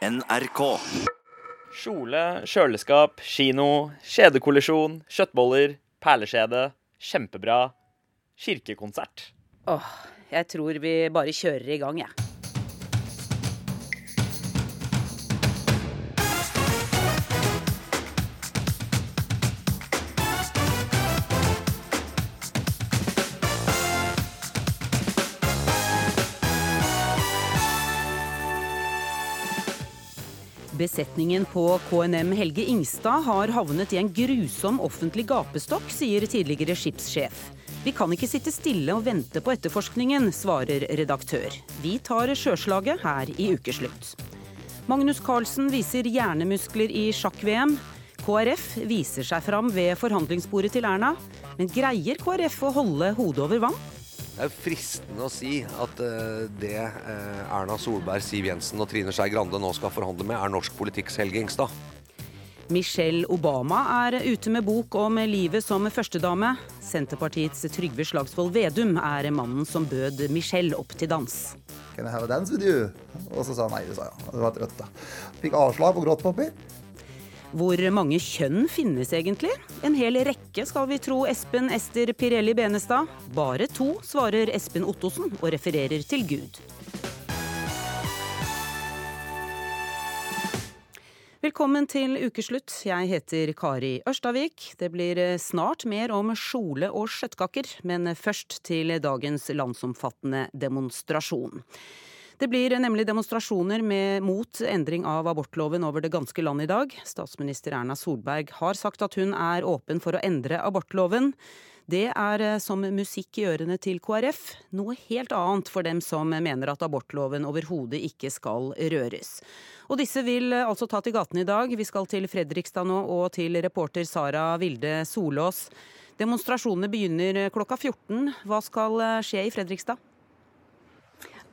NRK. Kjole, kjøleskap, kino, kjedekollisjon, kjøttboller, perleskjede. Kjempebra. Kirkekonsert. Åh, jeg tror vi bare kjører i gang, jeg. Besetningen på KNM Helge Ingstad har havnet i en grusom offentlig gapestokk, sier tidligere skipssjef. Vi kan ikke sitte stille og vente på etterforskningen, svarer redaktør. Vi tar sjøslaget her i ukeslutt. Magnus Carlsen viser hjernemuskler i sjakk-VM. KrF viser seg fram ved forhandlingsbordet til Erna. Men greier KrF å holde hodet over vann? Det er fristende å si at uh, det uh, Erna Solberg, Siv Jensen og Trine Skei Grande nå skal forhandle med, er norsk politikks Helge Ingstad. Michelle Obama er ute med bok om livet som førstedame. Senterpartiets Trygve Slagsvold Vedum er mannen som bød Michelle opp til dans. Can I have a dance with you? Og så sa han nei, det sa jeg. Det var et rødt, da. Fikk avslag på grått papir. Hvor mange kjønn finnes egentlig? En hel rekke, skal vi tro Espen Ester Pirelli Benestad. Bare to, svarer Espen Ottosen og refererer til Gud. Velkommen til ukeslutt. Jeg heter Kari Ørstavik. Det blir snart mer om skjole og skjøttkaker, men først til dagens landsomfattende demonstrasjon. Det blir nemlig demonstrasjoner med, mot endring av abortloven over det ganske land i dag. Statsminister Erna Solberg har sagt at hun er åpen for å endre abortloven. Det er som musikk i ørene til KrF, noe helt annet for dem som mener at abortloven overhodet ikke skal røres. Og disse vil altså ta til gatene i dag. Vi skal til Fredrikstad nå og til reporter Sara Vilde Solås. Demonstrasjonene begynner klokka 14. Hva skal skje i Fredrikstad?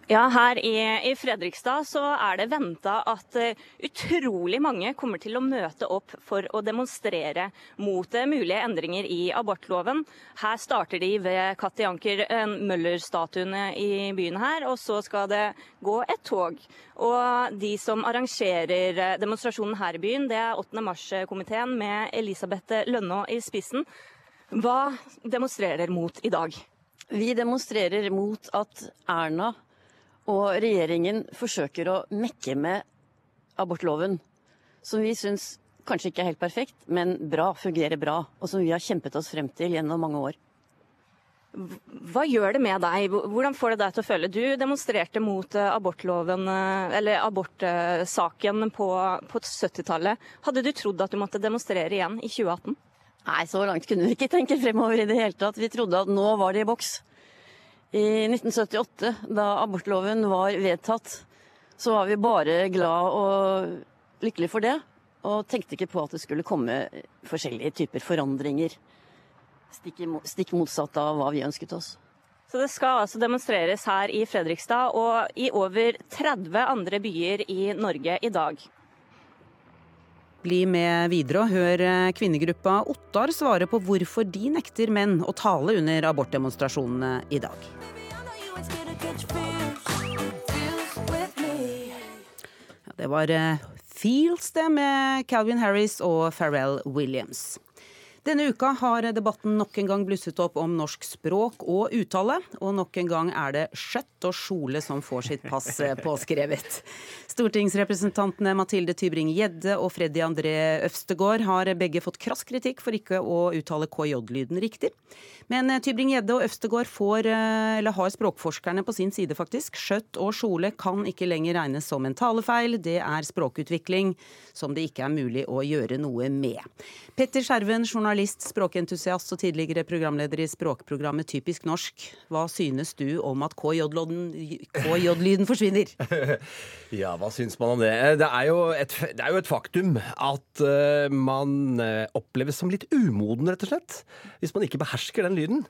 Ja, Her i, i, Fredrikstad så er det venta at uh, utrolig mange kommer til å møte opp for å demonstrere mot uh, mulige endringer i abortloven. Her starter de ved Katti Anker uh, Møller-statuen i byen her, og så skal det gå et tog. Og de som arrangerer demonstrasjonen her i byen, det er 8. mars-komiteen med Elisabeth Lønnå i spissen. Hva demonstrerer mot i dag? Vi demonstrerer mot at Erna og regjeringen forsøker å mekke med abortloven, som vi syns kanskje ikke er helt perfekt, men bra, fungerer bra, og som vi har kjempet oss frem til gjennom mange år. Hva gjør det med deg? Hvordan får det deg til å føle? Du demonstrerte mot abortloven, eller abortsaken på, på 70-tallet. Hadde du trodd at du måtte demonstrere igjen i 2018? Nei, så langt kunne vi ikke tenke fremover i det hele tatt. Vi trodde at nå var det i boks. I 1978, da abortloven var vedtatt, så var vi bare glad og lykkelige for det. Og tenkte ikke på at det skulle komme forskjellige typer forandringer. Stikk, stikk motsatt av hva vi ønsket oss. Så det skal altså demonstreres her i Fredrikstad og i over 30 andre byer i Norge i dag. Bli med videre og hør kvinnegruppa Ottar svare på hvorfor de nekter menn å tale under abortdemonstrasjonene i dag. Det var Feels det med Calvin Harris og Pharrell Williams. Denne uka har debatten nok en gang blusset opp om norsk språk og uttale. Og nok en gang er det skjøtt og skjole som får sitt pass påskrevet. Stortingsrepresentantene Mathilde Tybring-Gjedde og Freddy André Øvstegård har begge fått krass kritikk for ikke å uttale KJ-lyden riktig. Men Tybring-Gjedde og Øvstegård får, eller har språkforskerne på sin side, faktisk. Skjøtt og skjole kan ikke lenger regnes som en talefeil. Det er språkutvikling som det ikke er mulig å gjøre noe med. Petter Skjerven, journalist, språkentusiast og tidligere programleder i språkprogrammet Typisk norsk. Hva synes du om at KJ-lyden forsvinner? ja, hva syns man om det? Det er jo et, er jo et faktum at uh, man uh, oppleves som litt umoden, rett og slett. Hvis man ikke behersker den lyden.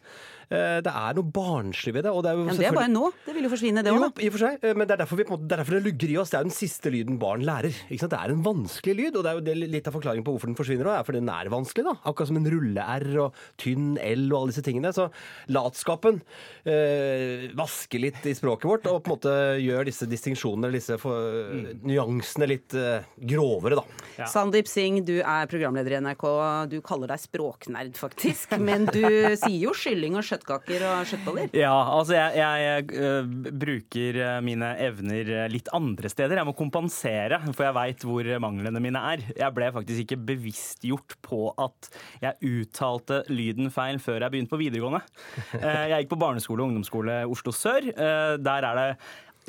Eh, Det er noe barnslig ved det. Og det er jo Men det er bare nå. Det vil jo forsvinne, det jo, òg, i og for seg, eh, men det er derfor, vi, på måte, det er det lugger i oss. Det er jo den siste lyden barn lærer. Det er en vanskelig lyd, og det er jo det, litt av forklaringen på hvorfor den forsvinner òg, er fordi den er vanskelig. da. Akkurat som en rulle-R og tynn L og alle disse tingene. Så latskapen øh, vasker litt i språket vårt, og på en måte gjør disse distinksjonene, disse for, nyansene, litt øh, grovere, da. Sandeep Singh, du er programleder i NRK. Du kaller deg språknerd, faktisk. Men du sier jo skylling og kjøttkaker og kjøttboller. Ja, altså jeg, jeg øh, bruker øh, mine evner øh, litt andre steder. Jeg må kompensere, for jeg veit hvor manglene mine er. Jeg ble faktisk ikke bevisstgjort på at jeg uttalte lyden feil før jeg begynte på videregående. Eh, Jeg gikk på barneskole og ungdomsskole Oslo sør. Eh, Der er det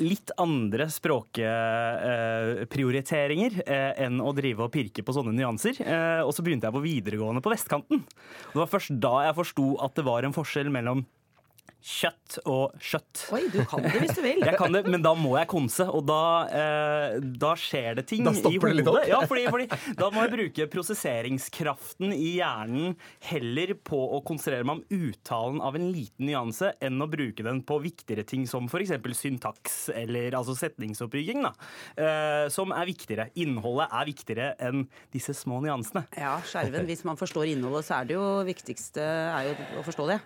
litt andre språkprioriteringer eh, enn å drive og pirke på sånne nyanser. Eh, og så begynte jeg på videregående på vestkanten. Det var først da jeg forsto at det var en forskjell mellom kjøtt og kjøtt. Oi, du kan det hvis du vil. Jeg kan det, men da må jeg konse, og da, eh, da skjer det ting Da i stopper det litt opp. Ja, fordi, fordi Da må jeg bruke prosesseringskraften i hjernen heller på å konsentrere meg om uttalen av en liten nyanse, enn å bruke den på viktigere ting som f.eks. syntaks eller altså setningsoppbygging, da, eh, som er viktigere. Innholdet er viktigere enn disse små nyansene. Ja, skjerven. Hvis man forstår innholdet, så er det jo viktigste er jo å forstå det.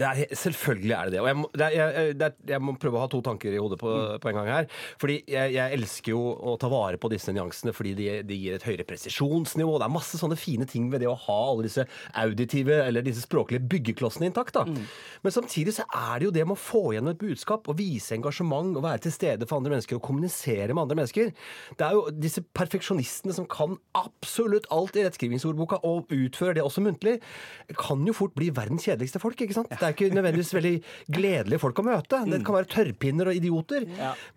Det er, selvfølgelig er det det. Og jeg må, det er, jeg, det er, jeg må prøve å ha to tanker i hodet på, på en gang her. Fordi jeg, jeg elsker jo å ta vare på disse nyansene fordi de, de gir et høyere presisjonsnivå. Det er masse sånne fine ting ved det å ha alle disse auditive eller disse språklige byggeklossene intakt. da. Men samtidig så er det jo det med å få igjennom et budskap og vise engasjement og være til stede for andre mennesker og kommunisere med andre mennesker. Det er jo disse perfeksjonistene som kan absolutt alt i rettskrivingsordboka og utfører det også muntlig, kan jo fort bli verdens kjedeligste folk. ikke sant? Det er ikke nødvendigvis veldig gledelige folk å møte. Det kan være tørrpinner og idioter.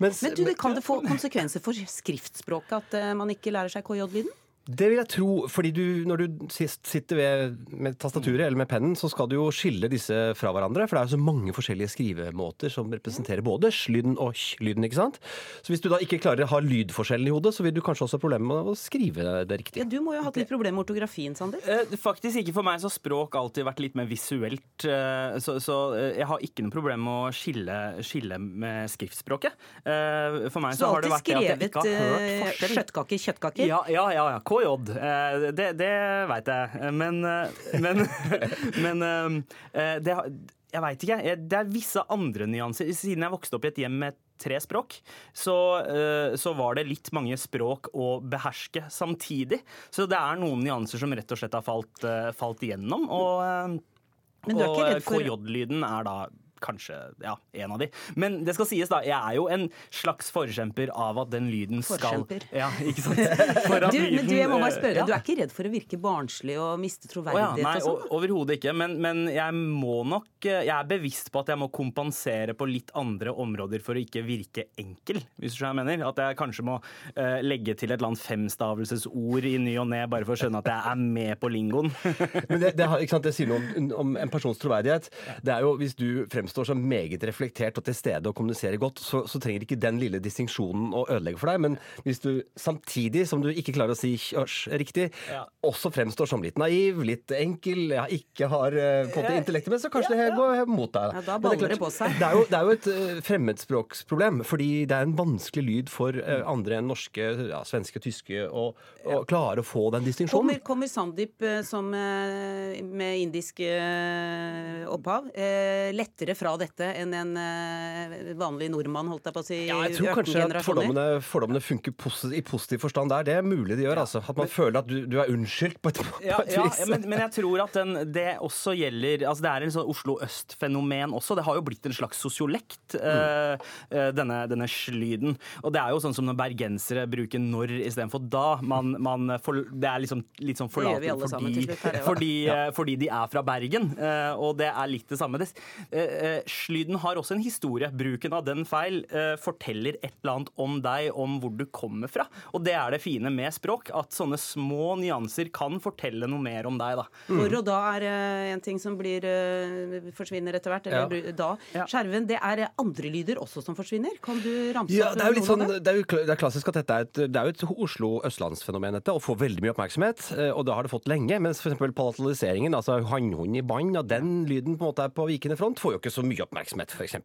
Mens, Men du, det kan det få konsekvenser for skriftspråket at eh, man ikke lærer seg KJ-lyden? Det vil jeg tro, fordi du, når du sist sitter ved, med tastaturet eller med pennen, så skal du jo skille disse fra hverandre, for det er jo så mange forskjellige skrivemåter som representerer både slyden og ch-lyden, ikke sant? Så hvis du da ikke klarer å ha lydforskjellen i hodet, så vil du kanskje også ha problemer med å skrive det riktig. Ja, Du må jo ha hatt litt problemer med ortografien, Sander. Eh, Faktisk ikke for meg, så har språk alltid vært litt mer visuelt. eh, Så, så eh, jeg har ikke noe problem med å skille, skille med skriftspråket. Eh, For meg Så så har det vært det at jeg skrevet ikke har hørt forskjell. kjøttkaker, kjøttkaker? Ja, ja, ja. ja. KJ. Eh, Det, det veit jeg. Men, eh, men, men eh, det, jeg veit ikke. Det er visse andre nyanser. Siden jeg vokste opp i et hjem med tre språk, så, så var det litt mange språk å beherske samtidig. Så det er noen nyanser som rett og slett har falt, falt igjennom. Og, og KJ-lyden er da kanskje ja, en av de. Men det skal sies, da. Jeg er jo en slags forkjemper av at den lyden skal Forkjemper. Ja, ikke sant? For at Du, men du, jeg må bare spørre, eh, du er ikke redd for å virke barnslig og miste Å ja, troverdighet nei, og sånn? o- overhodet ikke. Men, men jeg må nok eh, Jeg er bevisst på at jeg må kompensere på litt andre områder for å ikke virke enkel, hvis du skjønner hva jeg mener. At jeg kanskje må eh, legge til et eller annet femstavelsesord i ny og ne bare for å skjønne at jeg er med på lingoen. Men det, det, har- ikke sant, det sier noe om, om en persons troverdighet. Det er jo Hvis du fremstår som meget reflektert og til stede og kommuniserer godt, så, så trenger ikke den lille distinksjonen å ødelegge for deg. Men hvis du samtidig som du ikke klarer å si hysj riktig, Ja. også fremstår som litt naiv, litt enkel, ja, ikke har fått det intellektet med, så kanskje det går mot deg. Ja, da baller er det på seg. Det er jo, det er jo et eh, fremmedspråksproblem, fordi det er en vanskelig lyd for eh, andre enn norske, ja, svenske, tyske å klare å få den distinksjonen. Kommer, kommer Sandeep eh, som eh, med indisk eh, opphav eh, lettere fra dette enn en eh, vanlig nordmann, holdt jeg på å si? Ja, jeg tror kanskje at fordommene, fordommene funker posi- i positiv forstand der. Det er mulig de gjør, altså. At man føler at du, du er unnskyldt på et, på Ja, et ja, vis. ja, men, men jeg tror at den, det også gjelder altså Det er en sånn Oslo øst-fenomen også. Det har jo blitt en slags sosiolekt, mm. eh, denne, denne slyden. Og det er jo sånn som når bergensere bruker når istedenfor da. Man, man for, det er liksom, litt sånn alle fordi, ja. fordi, fordi de er fra Bergen. eh, og det er litt det samme. Det, eh, slyden har også en historie. Bruken av den feil eh, forteller et eller annet om deg, om hvor du kommer fra. Og det er det fine med språk, at sånne små nyanser kan fortelle noe mer om deg. da. For og da er eh, en ting som blir, eh, forsvinner etter hvert. Eller ja. da. Ja. Skjerven, det er eh, andre lyder også som forsvinner. Kan du ramse Ja, opp det er jo litt sånn, det er jo det er klassisk at dette er et, det er jo et Oslo-østlandsfenomen dette, og får veldig mye oppmerksomhet. eh, Og det har det fått lenge. Mens f.eks. palataliseringen, altså hannhund i bånd, og den lyden på en måte er på vikende front, får jo ikke så mye oppmerksomhet, f.eks.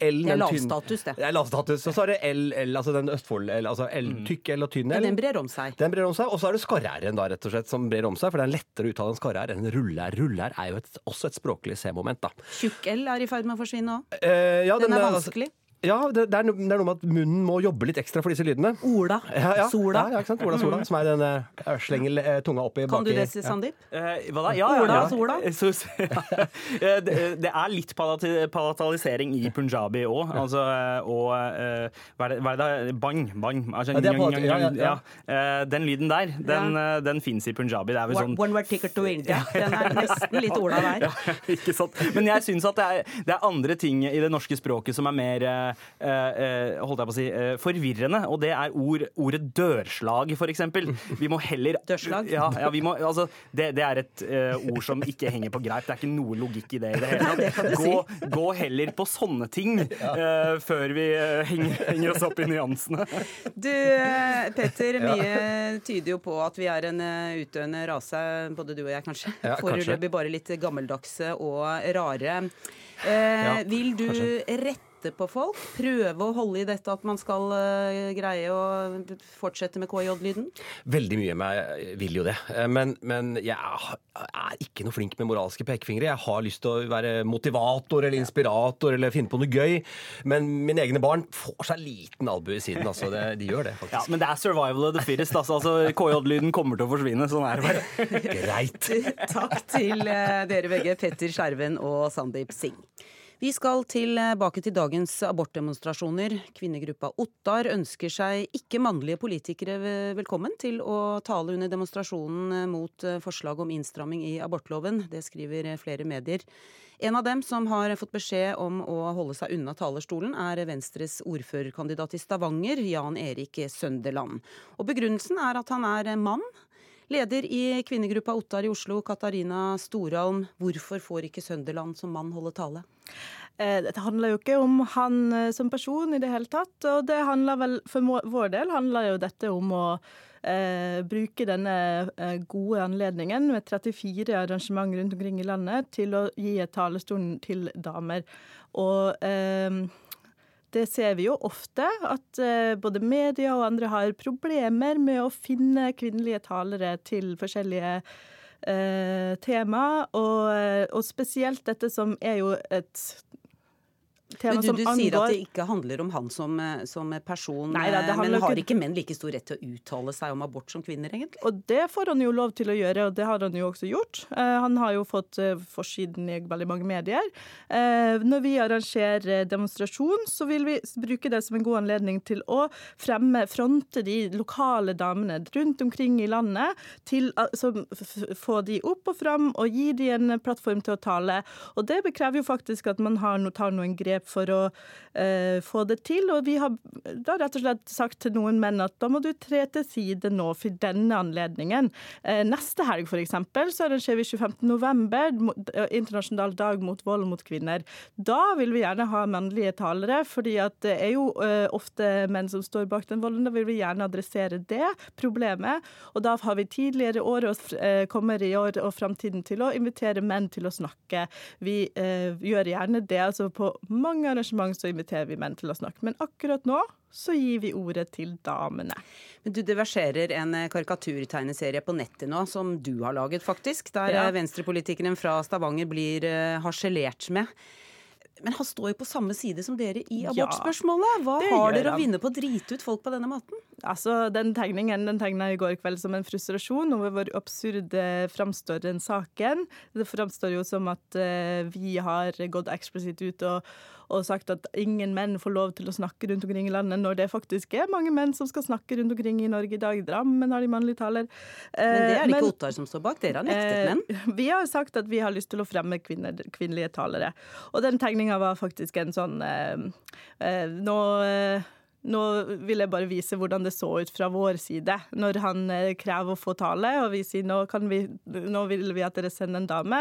Det er lavstatus, det. Det er lavstatus. Og så er det L, L altså den Østfold, L, altså L, tykk L og tynn Ja, L. den brer om seg. Den brer om seg, Og så er det skarre-r-en da, rett og slett, som brer om seg. For det er lettere å uttale en skarre-r enn en rulle-r. Rulle-r er jo et, også et språklig C-moment, da. Tjukk-L er i ferd med å forsvinne òg. Eh, ja, Den er altså- vanskelig. Ja, det, det, er no, det er noe med at munnen må jobbe litt ekstra for disse lydene. Ola. Ja, ja. Sola. Ja, ja, ikke sant? Ola Sola, som er den eh, slenger eh, tunga oppi Kan du det, Sandeep? Eh, hva da? Ja, Ola, ja, ja. Sola. Så, ja. Eh, det, det er litt palatalisering i punjabi òg. Altså, og hva er det, hva er det? Bang, bang. Altså, Ja, ja, ja, ja. Ja. Den lyden der, den, ja. den fins i punjabi. Det er vel sånn one word ticket to India. Den er nesten litt Ola der. ja, ikke sant? Men jeg syns at det er, det er andre ting i det norske språket som er mer holdt jeg på å si, eh, forvirrende. Og det er ord, ordet dørslag, eksempel. Vi må heller Dørslag? Ja, ja vi må, altså, det, det er et eh, ord som ikke henger på greip. Det er ikke noe logikk i det i det hele tatt. Gå, gå heller på sånne ting eh, før vi eh, henger, henger oss opp i nyansene. Du, eh, Petter, mye tyder jo på at vi er en eh, utdøende rase, både du og jeg kanskje. Ja, kanskje. Foreløpig bare litt gammeldagse og rare. Eh, Ja, vil du kanskje. rette på folk? Prøve å holde i dette at man skal eh, greie å fortsette med KJ-lyden? Veldig mye av meg vil jo det. Eh, Men, men jeg er ikke noe flink med moralske pekefingre. Jeg har lyst til å være motivator eller inspirator eller finne på noe gøy. Men mine egne barn får seg liten albue i siden. Altså, det, de gjør det, Ja, faktisk. men det er survival of the fittest. Altså, altså KJ-lyden kommer til å forsvinne. Sånn er det bare. Greit. Takk til eh, dere begge, Petter Skjerven og Sandeep Singh. Vi skal tilbake til dagens abortdemonstrasjoner. Kvinnegruppa Ottar ønsker seg ikke mannlige politikere velkommen til å tale under demonstrasjonen mot eh, forslag om innstramming i abortloven. Det skriver eh, flere medier. En av dem som har fått beskjed om å holde seg unna talerstolen, er Venstres ordførerkandidat i Stavanger, Jan Erik Sønderland. Og begrunnelsen er at han er mann. Leder i kvinnegruppa Ottar i Oslo, Katarina Storholm. Hvorfor får ikke Sønderland som mann holde tale? Eh, Dette handler jo ikke om han eh, som person i det hele tatt. Og det handler vel, for vår del handler jo dette om å eh, bruke denne eh, gode anledningen med 34 arrangement rundt omkring i landet til å gi talerstolen til damer. Og eh, det ser vi jo ofte, at eh, både media og andre har problemer med å finne kvinnelige talere til forskjellige eh, tema. Og, eh, og spesielt dette som er jo et tema du, du sier at det ikke handler om han som, eh, som person, Nei da, eh, men har ikke- ikke menn like stor rett til å uttale seg om abort som kvinner, egentlig? Og det får han jo lov til å gjøre, og det har han jo også gjort. Eh, han har jo fått eh, forsiden i veldig mange medier. Eh, når vi arrangerer demonstrasjon, så vil vi bruke det som en god anledning til å fremme, fronte de lokale damene rundt omkring i landet, til å så f- f- få de opp og fram og gi de en plattform til å tale. Og det bekrever jo faktisk at man har, tar noen grep for å eh, få det til. Og vi har da rett og slett sagt til noen menn at da må du tre til side nå for denne anledningen. Eh, neste helg eksempel, så arrangerer vi 25. november, mo- eh, internasjonal dag mot vold mot kvinner. Da vil vi gjerne ha mannlige talere, fordi at det er jo eh, ofte menn som står bak den volden. Da vil vi gjerne adressere det problemet. Og da har vi tidligere år og eh, kommer i år og framtiden til å invitere menn til å snakke. Vi eh, gjør gjerne det. altså På mange arrangement så inviterer vi menn til å snakke. Men akkurat nå så gir vi ordet til damene. Men du, Det verserer en eh, karikaturtegneserie på nettet nå, som du har laget, faktisk. Der Ja. venstrepolitikeren fra Stavanger blir eh, harselert med. Men han står jo på samme side som dere i abortspørsmålet. Hva har dere å vinne på å drite ut folk på denne måten? Altså, Den tegningen den tegna i går kveld som en frustrasjon over hvor absurd framstår den saken. Det framstår jo som at uh, vi har gått eksplisitt ut og, og sagt at ingen menn får lov til å snakke rundt omkring i landet, når det faktisk er mange menn som skal snakke rundt omkring i Norge i dag. Drammen har de mannlige taler. Men det er det Men- ikke Ottar som står bak. Dere har nektet menn. Eh, Vi har sagt at vi har lyst til å fremme kvinner, kvinnelige talere. Og den tegninga var faktisk en sånn eh, eh, Nå eh, nå vil jeg bare vise hvordan det så ut fra vår side, når han eh, krever å få tale. Og vi sier nå, vi, nå vil vi at dere sender en dame.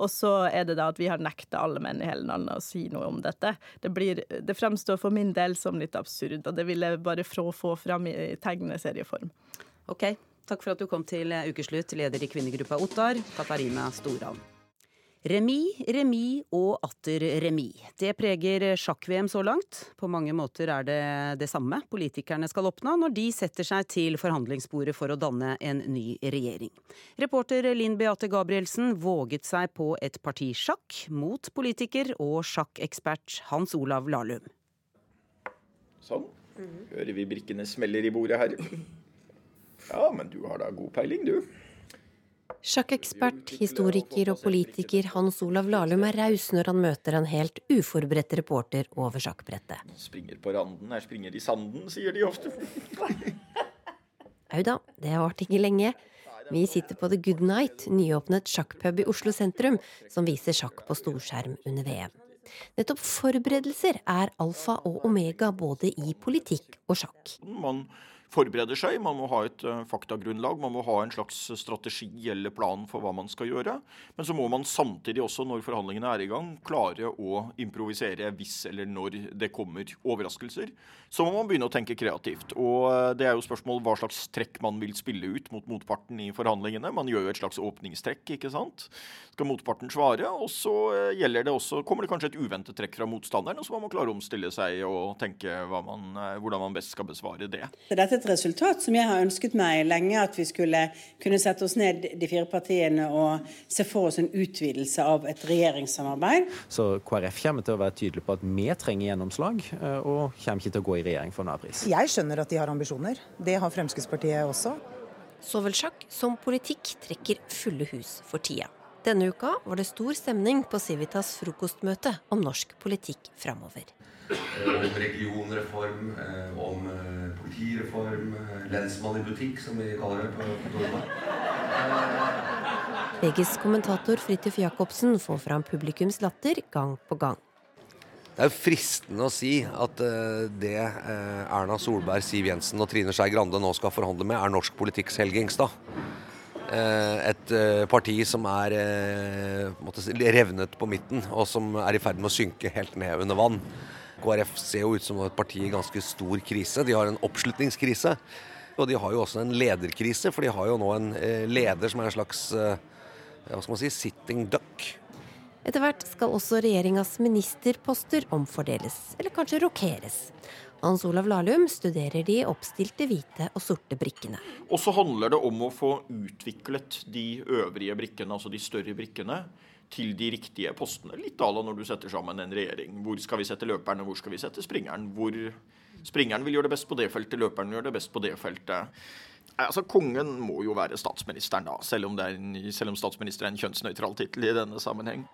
Og så er det da at vi har nekta alle menn i hele landet å si noe om dette. Det, blir, det fremstår for min del som litt absurd, og det vil jeg bare få, få fram i tegneserieform. Ok, takk for at du kom til ukeslutt, leder i kvinnegruppa Ottar, Katarina Storhavn. Remis, remis og atter remis. Det preger sjakk-VM så langt. På mange måter er det det samme politikerne skal oppnå når de setter seg til forhandlingsbordet for å danne en ny regjering. Reporter Linn Beate Gabrielsen våget seg på et parti sjakk mot politiker og sjakkekspert Hans Olav Lahlum. Sånn. Hører vi brikkene smeller i bordet her. Ja, men du har da god peiling, du. Sjakkekspert, historiker og politiker Hans Olav Lahlum er raus når han møter en helt uforberedt reporter over sjakkbrettet. Springer på randen jeg springer i sanden, sier de ofte. Au da, det varte ikke lenge. Vi sitter på The Good Night, nyåpnet sjakkpub i Oslo sentrum, som viser sjakk på storskjerm under VM. Nettopp forberedelser er alfa og omega både i politikk og sjakk. Man forbereder seg, man må ha et uh, faktagrunnlag, man må ha en slags strategi eller plan for hva man skal gjøre. Men så må man samtidig også, når forhandlingene er i gang, klare å improvisere hvis eller når det kommer overraskelser. Så må man begynne å tenke kreativt. Og uh, det er jo spørsmål hva slags trekk man vil spille ut mot motparten i forhandlingene. Man gjør jo et slags åpningstrekk, ikke sant. Skal motparten svare, og så uh, gjelder det også, kommer det kanskje et uventet trekk fra motstanderen, og så må man klare å omstille seg og tenke man, hvordan man best skal besvare det. Så dette et resultat som jeg har ønsket meg lenge, at vi skulle kunne sette oss ned de fire partiene og se for oss en utvidelse av et regjeringssamarbeid. Så KrF kommer til å være tydelig på at vi trenger gjennomslag, eh, og kommer ikke til å gå i regjering for enhver pris. Jeg skjønner at de har ambisjoner. Det har Fremskrittspartiet også. Så vel sjakk som politikk trekker fulle hus for tida. Denne uka var det stor stemning på Civitas frokostmøte om norsk politikk framover. Om regionreform, eh, om eh, politireform, eh, lensmann i butikk, som vi kaller det på kontoret. VGs kommentator Fridtjof Jacobsen får fram publikums latter gang på gang. Det er jo fristende å si at eh, det eh, Erna Solberg, Siv Jensen og Trine Skei Grande nå skal forhandle med, er norsk politikks Helge Ingstad. Eh, et eh, parti som er eh, på revnet på midten, og som er i ferd med å synke helt ned under vann. KrF ser jo ut som et parti i ganske stor krise. De har en oppslutningskrise. Og de har jo også en lederkrise, for de har jo nå en eh, leder som er en slags eh, hva skal man si, sitting duck. Etter hvert skal også regjeringas ministerposter omfordeles, eller kanskje rokeres. Hans Olav Lahlum studerer de oppstilte hvite og sorte brikkene. Og så handler det om å få utviklet de øvrige brikkene, altså de større brikkene, til de riktige postene. Litt à la når du setter sammen en regjering. Hvor skal vi sette løperen, og hvor skal vi sette springeren? Hvor springeren vil gjøre det best på det feltet, løperen vil gjøre det best på det feltet. Altså, Kongen må jo være statsministeren, da, selv om, det er en, selv om statsminister er en kjønnsnøytral tittel i denne sammenheng.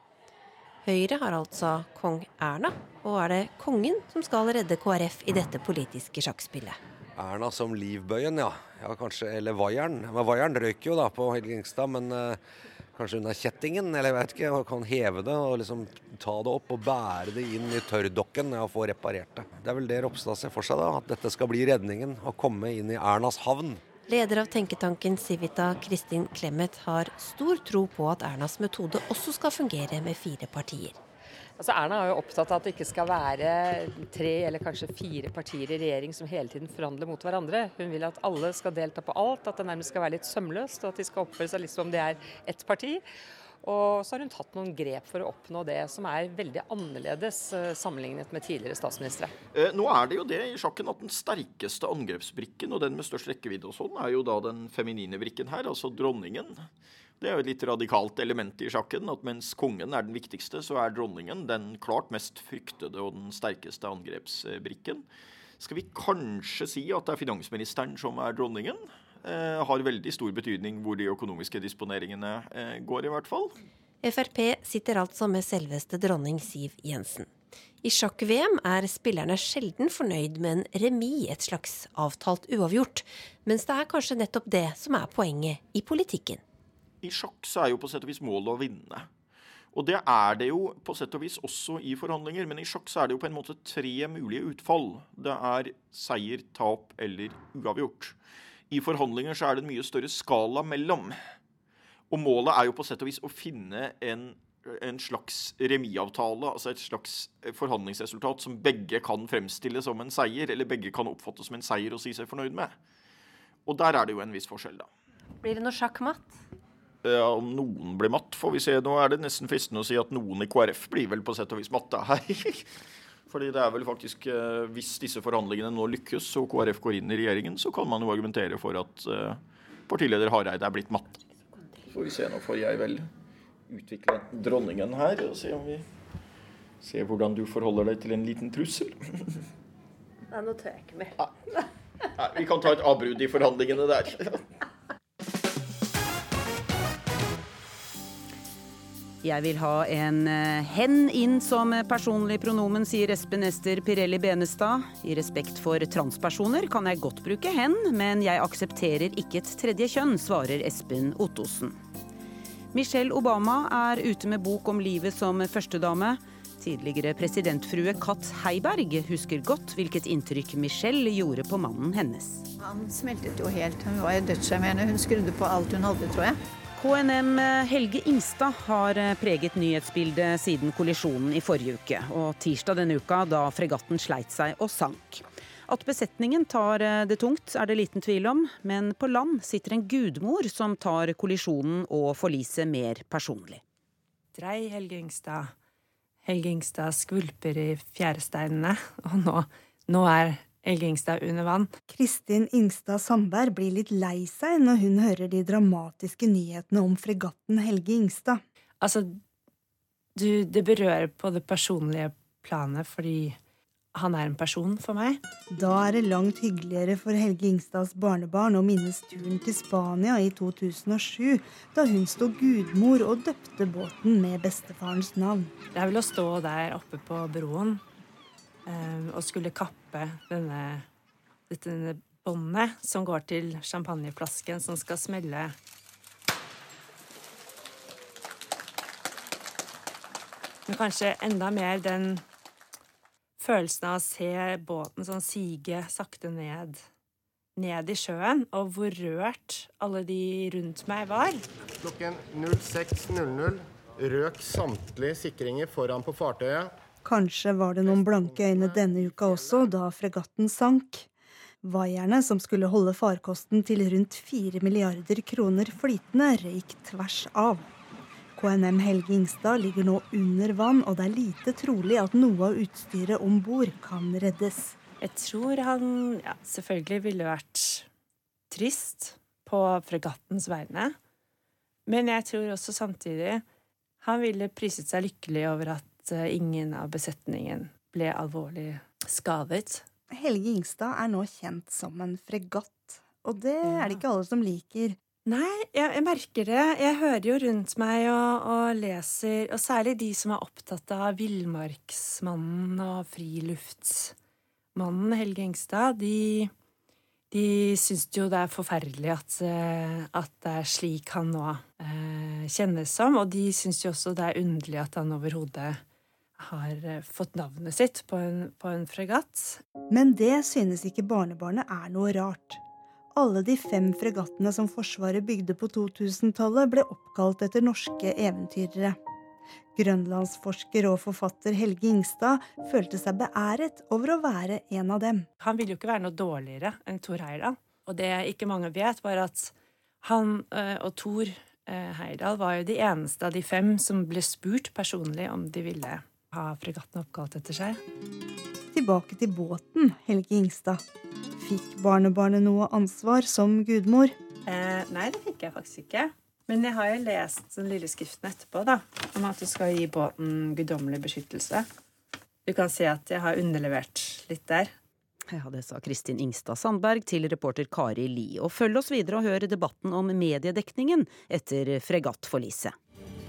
Høyre har altså kong Erna, og er det kongen som skal redde KrF i dette politiske sjakkspillet? Erna som livbøyen, ja. ja kanskje, eller vaieren. Men Vaieren røyk jo da på Helge Ingstad, men eh, kanskje unna kjettingen, eller jeg vet ikke. Og kan heve det og liksom ta det opp og bære det inn i tørrdokken og få reparert det. Det er vel det Ropstad ser for seg, da. At dette skal bli redningen. Å komme inn i Ernas havn. Leder av tenketanken Civita, Kristin Clemet, har stor tro på at Ernas metode også skal fungere med fire partier. Altså Erna er jo opptatt av at det ikke skal være tre eller kanskje fire partier i regjering som hele tiden forhandler mot hverandre. Hun vil at alle skal delta på alt, at det nærmest skal være litt sømløst, og at de skal oppføre seg litt som om det er ett parti. Og så har hun tatt noen grep for å oppnå det som er veldig annerledes eh, sammenlignet med tidligere statsministre. Eh, nå er det jo det i sjakken at den sterkeste angrepsbrikken, og den med størst rekkevidde og sånn, er jo da den feminine brikken her, altså dronningen. Det er jo et litt radikalt element i sjakken, at mens kongen er den viktigste, så er dronningen den klart mest fryktede og den sterkeste angrepsbrikken. Skal vi kanskje si at det er finansministeren som er dronningen? Eh, har veldig stor betydning hvor de økonomiske disponeringene eh, går, i hvert fall. Frp sitter altså med selveste dronning Siv Jensen. I sjakk-VM er spillerne sjelden fornøyd med en remis, et slags avtalt uavgjort, mens det er kanskje nettopp det som er poenget i politikken. I sjakk så er jo på sett og vis målet å vinne. Og det er det jo på sett og vis også i forhandlinger, men i sjakk så er det jo på en måte tre mulige utfall. Det er seier, tap eller uavgjort. I forhandlinger så er det en mye større skala mellom. Og målet er jo på sett og vis å finne en en slags remiavtale, altså et slags forhandlingsresultat som begge kan fremstille som en seier, eller begge kan oppfattes som en seier og si seg fornøyd med. Og der er det jo en viss forskjell, da. Blir det noe sjakkmatt? Ja, om noen blir matt, får vi se. Nå er det nesten fristende å si at noen i KrF blir vel på sett og vis matte her. Fordi det er vel faktisk, eh, Hvis disse forhandlingene nå lykkes og KrF går inn i regjeringen, så kan man jo argumentere for at eh, partileder Hareide er blitt matt. Får vi se, nå får jeg vel utvikle dronningen her og se om vi ser hvordan du forholder deg til en liten trussel. Nei, nå tør jeg ikke mer. Nei, vi kan ta et avbrudd i forhandlingene der. Jeg vil ha en eh, hen inn som personlig pronomen, sier Espen Ester Pirelli Benestad. I respekt for transpersoner kan jeg godt bruke hen, men jeg aksepterer ikke et tredje kjønn, svarer Espen Ottosen. Michelle Obama er ute med bok om livet som førstedame. Tidligere presidentfrue Kat Heiberg husker godt hvilket inntrykk Michelle gjorde på mannen hennes. Han smeltet jo helt. Hun var dødssjarmerende. Hun skrudde på alt hun hadde, tror jeg. KNM Helge Ingstad har preget nyhetsbildet siden kollisjonen i forrige uke, og tirsdag denne uka da fregatten sleit seg og sank. At besetningen tar eh, det tungt, er det liten tvil om, men på land sitter en gudmor som tar kollisjonen og forliset mer personlig. Drei Helge Ingstad. Helge Ingstad skvulper i fjæresteinene, og nå, nå er Helge Ingstad under vann. Kristin Ingstad Sandberg blir litt lei seg når hun hører de dramatiske nyhetene om fregatten Helge Ingstad. Altså, du, det berører på det personlige planet fordi han er en person for meg. Da er det langt hyggeligere for Helge Ingstads barnebarn å minnes turen til Spania i 2007, da hun sto gudmor og døpte båten med bestefarens navn. Det er vel å stå der oppe på broen eh, og skulle kappe denne, dette båndet som går til champagneflasken som skal smelle. Men kanskje enda mer den følelsen av å se båten sånn sige sakte ned, ned i sjøen, og hvor rørt alle de rundt meg var. Klokken 06.00 røk samtlige sikringer foran på fartøyet. Kanskje var det noen blanke øyne denne uka også, da fregatten sank. Vaierne som skulle holde farkosten til rundt 4 milliarder kroner flytende, røyk tvers av. KNM Helge Ingstad ligger nå under vann, og det er lite trolig at noe av utstyret om bord kan reddes. Jeg tror han ja, selvfølgelig ville vært trist på fregattens vegne. Men jeg tror også samtidig han ville priset seg lykkelig over at eh, ingen av besetningen ble alvorlig skadet. Helge Ingstad er nå kjent som en fregatt, og det er det ikke alle som liker. Nei, jeg, jeg, merker det. Jeg hører jo rundt meg og, og, leser, og særlig de som er opptatt av villmarksmannen og friluftsmannen Helge Engstad, de, de syns jo det er forferdelig at, eh, at, det er slik han nå eh, kjennes som, og de syns jo også det er underlig at han overhodet har eh, fått navnet sitt på en, på en fregatt. Men det synes ikke barnebarnet er noe rart. Alle de fem fregattene som Forsvaret bygde på 2000-tallet, ble oppkalt etter norske eventyrere. Grønlandsforsker og forfatter Helge Ingstad følte seg beæret over å være en av dem. Han ville jo ikke være noe dårligere enn Thor Heyerdahl. Og det ikke mange vet, var at han eh, og Thor eh, Heyerdahl var jo de eneste av de fem som ble spurt personlig om de ville ha fregatten oppkalt etter seg. Tilbake til båten, Helge Ingstad. Fikk barnebarnet noe ansvar som gudmor? Eh, nei, det fikk jeg faktisk ikke. Men jeg har jo lest den lille skriften etterpå da, om at du skal gi båten guddommelig beskyttelse. Du kan si at jeg har underlevert litt der. Ja, Det sa Kristin Ingstad Sandberg til reporter Kari Li. Og følg oss videre og hør debatten om mediedekningen etter fregattforliset.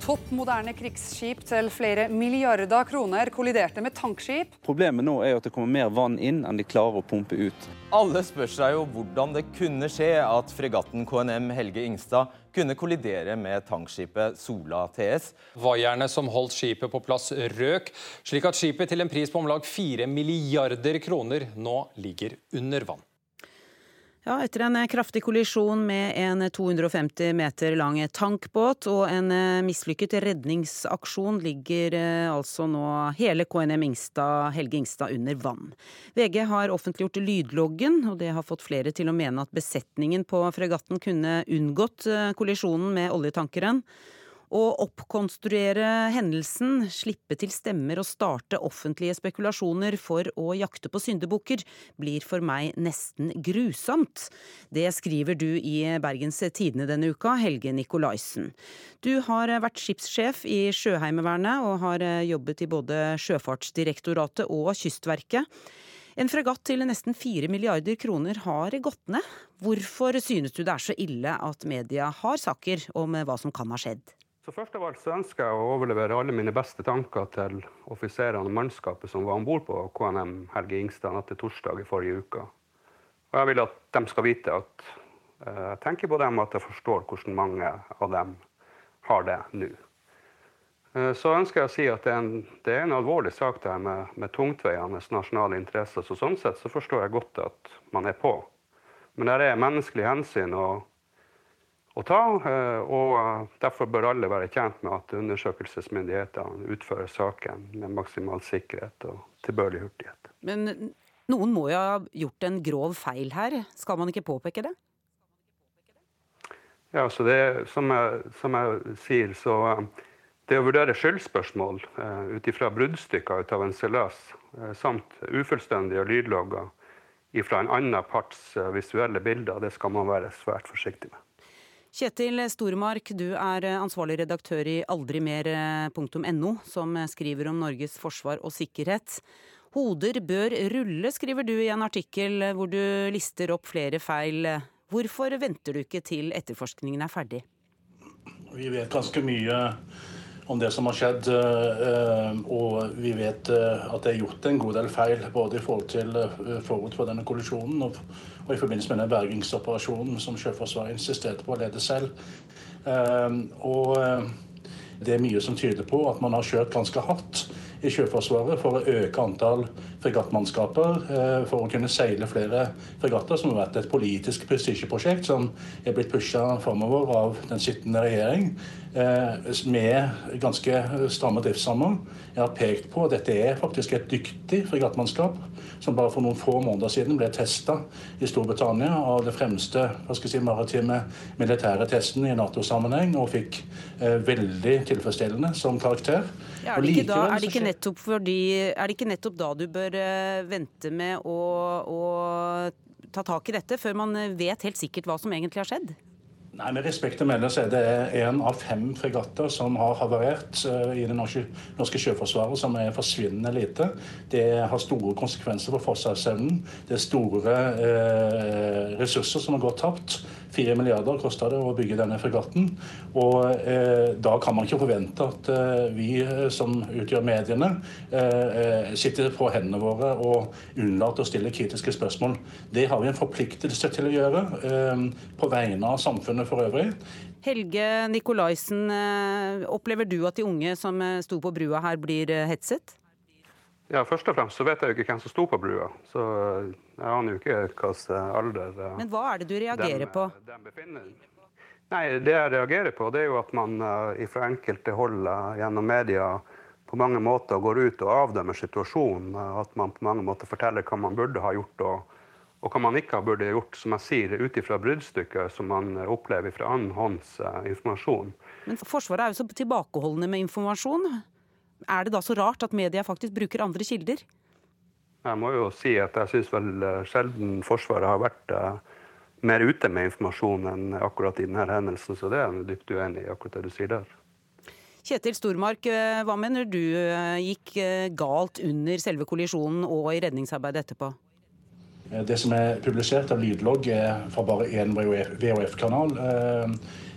Topp moderne krigsskip til flere milliarder kroner kolliderte med tankskip. Problemet nå er at det kommer mer vann inn enn de klarer å pumpe ut. Alle spør seg jo hvordan det kunne skje at fregatten KNM Helge Ingstad kunne kollidere med tankskipet Sola TS. Vaierne som holdt skipet på plass røk, slik at skipet til en pris på om lag 4 milliarder kroner nå ligger under vann. Ja, etter en kraftig kollisjon med en 250 meter lang tankbåt og en eh, mislykket redningsaksjon ligger eh, altså nå hele KNM Ingstad, Helge Ingstad under vann. VG har offentliggjort lydloggen, og det har fått flere til å mene at besetningen på fregatten kunne unngått eh, kollisjonen med oljetankeren. Å oppkonstruere hendelsen, slippe til stemmer og starte offentlige spekulasjoner for å jakte på syndebukker, blir for meg nesten grusomt. Det skriver du i Bergens Tidende denne uka, Helge Nikolaisen. Du har vært skipssjef i Sjøheimevernet og har jobbet i både Sjøfartsdirektoratet og Kystverket. En fregatt til nesten fire milliarder kroner har gått ned. Hvorfor synes du det er så ille at media har saker om hva som kan ha skjedd? Så Først av alt så ønsker jeg å overlevere alle mine beste tanker til offiserene og mannskapet som var om bord på KNM Helge Ingstad natt til torsdag i forrige uke. Og Jeg vil at de skal vite at eh, jeg tenker på dem, og at jeg forstår hvordan mange av dem har det nå. Eh, så ønsker jeg å si at det er en, det er en alvorlig sak det her med, med tungtveiende nasjonale interesser. Så sånn sett så forstår jeg godt at man er på. Men det er menneskelige hensyn. og å ta. Eh, og Derfor bør alle være tjent med at undersøkelsesmyndighetene utfører saken med maksimal sikkerhet og tilbørlig hurtighet. Men noen må jo ha gjort en grov feil her. Skal man ikke påpeke det? Ja, så det, som jeg, som jeg sier, så eh, det å vurdere skyldspørsmål eh, ut ifra bruddstykker ut av en seløs eh, samt ufullstendige lydlogger fra en annen parts eh, visuelle bilder, det skal man være svært forsiktig med. Kjetil Stormark, du er ansvarlig redaktør i aldrimer.no, som skriver om Norges forsvar og sikkerhet. Hoder bør rulle, skriver du i en artikkel hvor du lister opp flere feil. Hvorfor venter du ikke til etterforskningen er ferdig? Vi vet ganske mye om det som har skjedd. Eh, og vi vet eh, at det er gjort en god del feil, både i forhold til eh, forut for denne kollisjonen og, i forbindelse med den bergingsoperasjonen som Sjøforsvaret insisterte på å lede selv. Og det er mye som tyder på at man har kjørt ganske hardt i Sjøforsvaret for å øke antall fregattmannskaper, eh, for å kunne seile flere fregatter, som har vært et politisk prestisjeprosjekt som er blitt pusha framover av den sittende regjering, eh, med ganske stramme driftsrammer. Jeg har pekt på at dette er faktisk et dyktig fregattmannskap, som bare for noen få måneder siden ble testa i Storbritannia av det fremste hva skal jeg si, maritime militære testen i Nato-sammenheng, og fikk eh, veldig tilfredsstillende som karakter. Ja, er, det da, er, det ikke fordi, er det ikke nettopp da du bør uh, vente med å, å ta tak i dette, før man vet helt sikkert hva som egentlig har skjedd? Nei, Med respekt å melde så er det én av fem fregatter som har havarert uh, i det norske, norske, sjøforsvaret, som er forsvinnende lite. Det har store konsekvenser for forsvarsevnen. Det er store eh, ressurser som har gått tapt. Fire milliarder kosta det å bygge denne fregatten. Og eh, da kan man ikke forvente at eh, vi eh, som utgjør mediene, eh, eh, sitter på hendene våre og unnlater å stille kritiske spørsmål. Det har vi en forpliktelse til å gjøre eh, på vegne av samfunnet for øvrig. Helge Nikolaisen, opplever du at de unge som sto på brua her, blir hetset? Ja, Først og fremst så vet jeg jo ikke hvem som sto på brua. Så jeg aner jo ikke hvilken alder eh, Men hva er det du reagerer dem, på? Dem befinner. Nei, Det jeg reagerer på, det er jo at man fra enkelte hold gjennom media på mange måter går ut og avdømmer situasjonen. At man på mange måter forteller hva man burde ha gjort og, og hva man ikke burde ha gjort, som jeg sier, ut ifra bruddstykker som man opplever fra annen hånds informasjon. Men Forsvaret er jo så tilbakeholdne med informasjon. Er det da så rart at media faktisk bruker andre kilder? Jeg må jo si at jeg syns vel eh, sjelden Forsvaret har vært uh, mer ute med informasjon enn akkurat i denne hendelsen, så det er jeg dypt uenig i akkurat det du sier der. Kjetil Stormark, eh, hva mener du gikk galt under selve kollisjonen og i redningsarbeidet etterpå? Det som er publisert av lydlogg, er fra bare én VHF-kanal.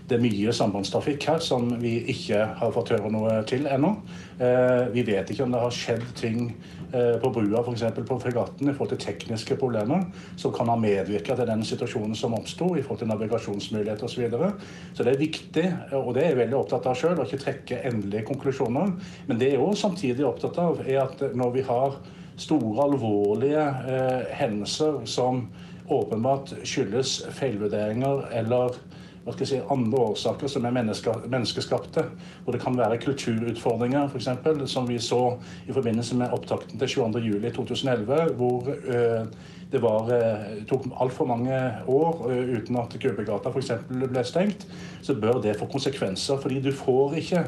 Det er mye sambandstrafikk her som vi ikke har fått høre noe til ennå. Eh, vi vet ikke om det har skjedd ting eh, på brua, f.eks. på fregatten, i forhold til tekniske problemer som kan ha medvirka til den situasjonen som oppsto, i forhold til navigasjonsmuligheter osv. Så, videre. så det er viktig, og det er jeg veldig opptatt av sjøl, å ikke trekke endelige konklusjoner. Men det jeg òg samtidig er opptatt av, er at når vi har store, alvorlige eh, hendelser som åpenbart skyldes feilvurderinger eller si, andre årsaker som er menneske, menneskeskapte. Hvor det kan være kulturutfordringer, f.eks., som vi så i forbindelse med opptakten til 22.07.2011, hvor øh, det var, øh, tok altfor mange år øh, uten at Grubbegata f.eks. ble stengt, så bør det få konsekvenser. fordi du får ikke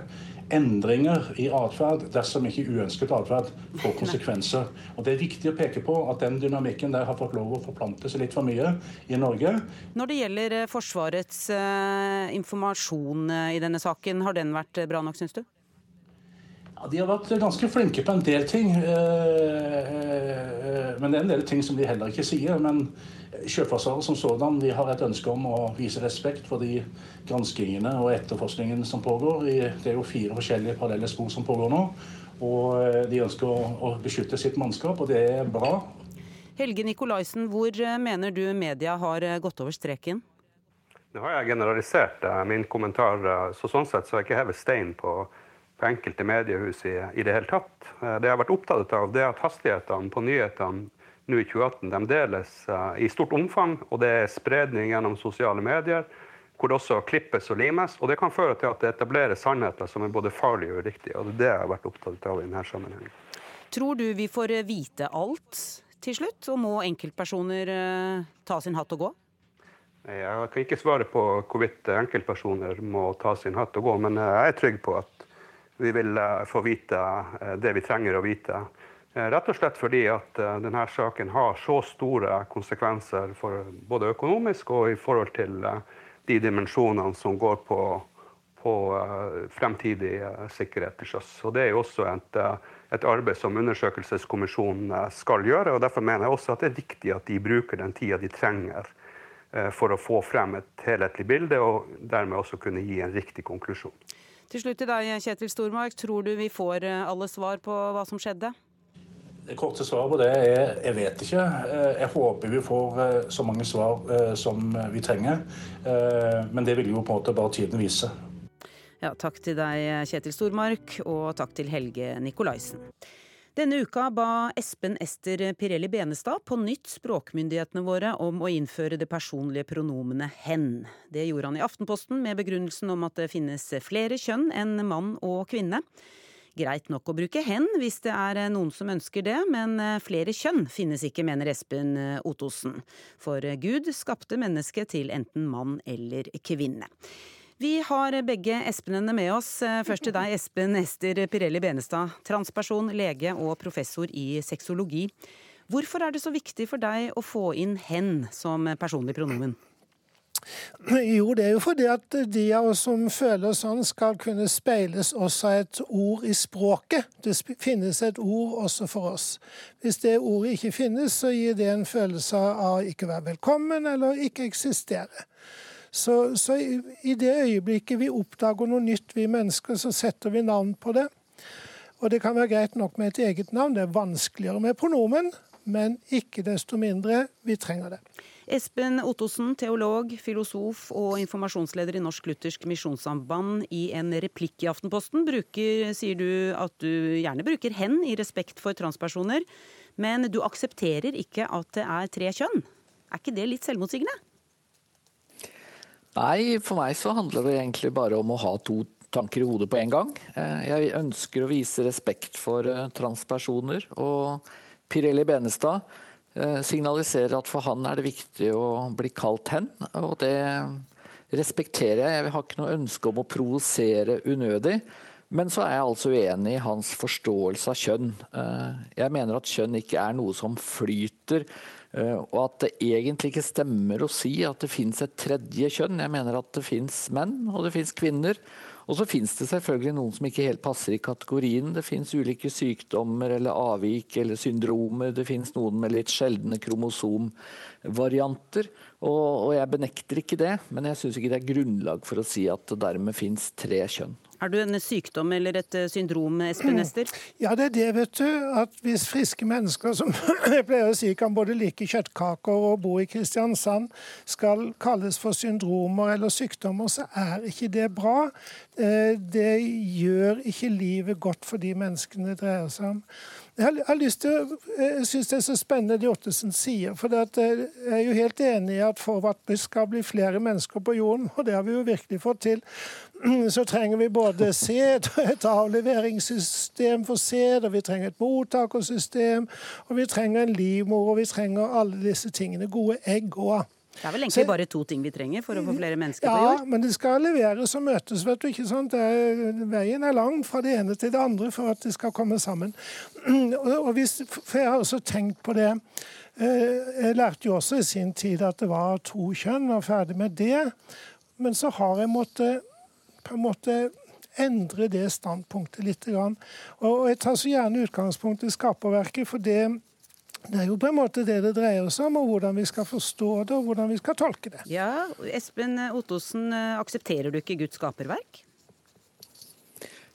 endringer i atferd dersom ikke uønsket atferd får konsekvenser. Og Det er viktig å peke på at den dynamikken der har fått lov å forplante seg litt for mye i Norge. Når det gjelder eh, Forsvarets uh, informasjon uh, i denne saken, har den vært bra nok, syns du? Ja, De har vært ganske flinke på en del ting. Men det er en del ting som de heller ikke sier. Men Sjøforsvaret som sådan vi har et ønske om å vise respekt for de granskingene og etterforskningen som pågår. Det er jo fire forskjellige parallelle spor som pågår nå. Og eh, de ønsker å, beskytte sitt mannskap, og det er bra. Helge Nikolaisen, hvor eh, mener du media har eh, gått over streken? Nå har jeg generalisert min kommentar, så sånn sett så har jeg ikke hevet stein på, på enkelte mediehus i, i, det hele tatt. Det jeg har vært opptatt av, det er at hastighetene på nyhetene nå i 2018 de deles i stort omfang, og det er spredning gjennom sosiale medier hvor det også klippes og limes. Og det kan føre til at det etableres sannheter som er både farlige og uriktige. Og det er det jeg har vært opptatt av i denne sammenhengen. Tror du vi får vite alt til slutt, og må enkeltpersoner uh, ta sin hatt og gå? Jeg kan ikke svare på hvorvidt enkeltpersoner må ta sin hatt og gå, men eh, jeg er trygg på at vi vil eh, få vite det vi trenger å vite. Rett og slett fordi at denne saken har så store konsekvenser både økonomisk og i forhold til de dimensjonene som går på, på fremtidig sikkerhet til sjøs. Og Det er jo også et, et, arbeid som undersøkelseskommisjonen skal gjøre. og Derfor mener jeg også at det er viktig at de bruker den tida de trenger for å få frem et helhetlig bilde, og dermed også kunne gi en riktig konklusjon. Til slutt til deg, Kjetil Stormark. Tror du vi får alle svar på hva som skjedde? Det korte svaret på det er jeg vet ikke. Eh, jeg håper vi får eh, så mange svar eh, som vi trenger. Men det vil jo på en måte bare tiden vise. Ja, takk til deg, Kjetil Stormark, og takk til Helge Nikolaisen. Denne uka ba Espen Ester Pirelli Benestad på nytt språkmyndighetene våre om å innføre det personlige pronomenet hen. Det gjorde han i Aftenposten med begrunnelsen om at det finnes flere kjønn enn mann og kvinne. Greit nok å bruke hen hvis det er eh, noen som ønsker det, men eh, flere kjønn finnes ikke, mener Espen eh, Ottosen. For Gud skapte mennesket til enten mann eller kvinne. Vi har begge Espenene med oss. Først til deg, Espen Ester Pirelli Benestad, transperson, lege og professor i sexologi. Hvorfor er det så viktig for deg å få inn hen som personlig pronomen? Jo, det er jo fordi at de av oss som føler sånn, skal kunne speiles også av et ord i språket. Det finnes et ord også for oss. Hvis det ordet ikke finnes, så gir det en følelse av ikke være velkommen eller ikke eksistere. Så, så i, i det øyeblikket vi oppdager noe nytt, vi mennesker, så setter vi navn på det. Og det kan være greit nok med et eget navn. Det er vanskeligere med pronomen, men ikke desto mindre, vi trenger det. Espen Ottosen, teolog, filosof og informasjonsleder i Norsk Luthersk Misjonssamband. I en replikk i Aftenposten bruker, sier du at du gjerne bruker 'hen' i respekt for transpersoner, men du aksepterer ikke at det er tre kjønn. Er ikke det litt selvmotsigende? Nei, for meg så handler det egentlig bare om å ha to tanker i hodet på en gang. Eh, jeg ønsker å vise respekt for eh, transpersoner. Og Pirelli Benestad signaliserer at for han er det viktig å bli kalt hen. Og det respekterer jeg. Jeg har ikke noe ønske om å provosere unødig. Men så er jeg altså uenig i hans forståelse av kjønn. Eh, jeg mener at kjønn ikke er noe som flyter Eh, og at det egentlig ikke stemmer å si at det fins et tredje kjønn. Jeg mener at det fins menn, og det fins kvinner. Og så finnes det selvfølgelig noen som ikke helt passer i kategorien. Det finnes ulike sykdommer eller avvik eller syndromer. Det finnes noen med litt sjeldne kromosomvarianter. Og, og jeg benekter ikke det, men jeg syns ikke det er grunnlag for å si at det dermed fins tre kjønn. Er du en sykdom eller et eh, syndrom, Espen Ester? Ja, det er det, vet du. At hvis friske mennesker, som jeg pleier å si, kan både like kjøttkaker og bo i Kristiansand, skal kalles for syndromer eller sykdommer, så er ikke det bra. Eh, det gjør ikke livet godt for de menneskene det dreier seg om. Jeg har lyst til, jeg syns det er så spennende det Ottesen sier. for Jeg er jo helt enig i at for at det skal bli flere mennesker på jorden, og det har vi jo virkelig fått til, så trenger vi både sæd og et avleveringssystem for sæd, og vi trenger et mottakersystem, og vi trenger en livmor, og vi trenger alle disse tingene. Gode egg òg. Det er vel egentlig så, bare to ting vi trenger for å få flere mennesker ja, på jord? Ja, men det skal leveres og møtes. vet du, ikke sant? Er, veien er lang fra det ene til det andre for at det skal komme sammen. Og, og hvis, for Jeg har også tenkt på det. Eh, jeg lærte jo også i sin tid at det var to kjønn, og ferdig med det. Men så har jeg måttet på en måte endre det standpunktet litt. Og jeg tar så gjerne utgangspunkt i skaperverket, for det det er jo på en måte det det dreier seg om, og hvordan vi skal forstå det og hvordan vi skal tolke det. Ja, Espen Ottosen, aksepterer du ikke Guds skaperverk?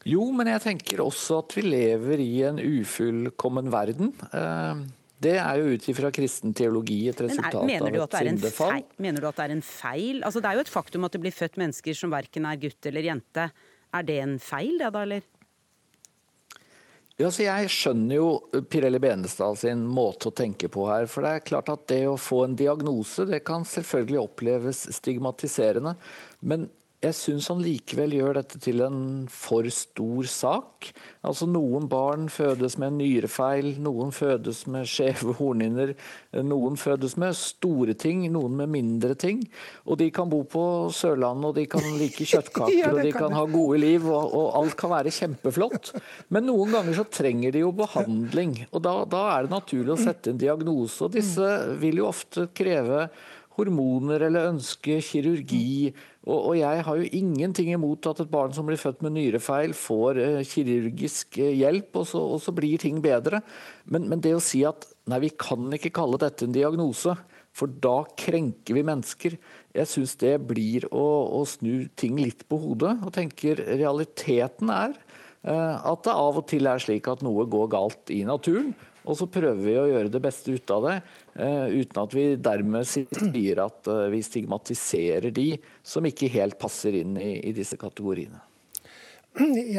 Jo, men jeg tenker også at vi lever i en ufullkommen verden. Eh, det er jo ut ifra kristen teologi et resultat er, av et syndefall. Mener du at det er en feil? Altså, det er jo et faktum at det blir født mennesker som verken er gutt eller jente. Er det en feil, det da, eller? Ja, så jeg skjønner jo Pirelli Benestad sin måte å tenke på her. For det er klart at det å få en diagnose, det kan selvfølgelig oppleves stigmatiserende. Men jeg syns han likevel gjør dette til en for stor sak. Altså Noen barn fødes med en nyrefeil, noen fødes med skjeve hornhinner. Noen fødes med store ting, noen med mindre ting. Og de kan bo på Sørlandet, og de kan like kjøttkaker, ja, og de kan ha gode liv, og, og, alt kan være kjempeflott. Men noen ganger så trenger de jo behandling, og da, da er det naturlig å sette en diagnose. Og disse vil jo ofte kreve hormoner eller ønske kirurgi. Og, jeg har jo ingenting imot at et barn som blir født med nyrefeil, får uh, kirurgisk uh, hjelp, og så, og så, blir ting bedre. Men, men, det å si at nei, vi kan ikke kalle dette en diagnose, for da krenker vi mennesker. Jeg syns det blir å, å, snu ting litt på hodet, og tenker realiteten er uh, at det av og til er slik at noe går galt i naturen. Og så prøver vi å gjøre det beste ut av det, eh, uten at vi dermed sier at eh, vi stigmatiserer de som ikke helt passer inn i, disse kategoriene.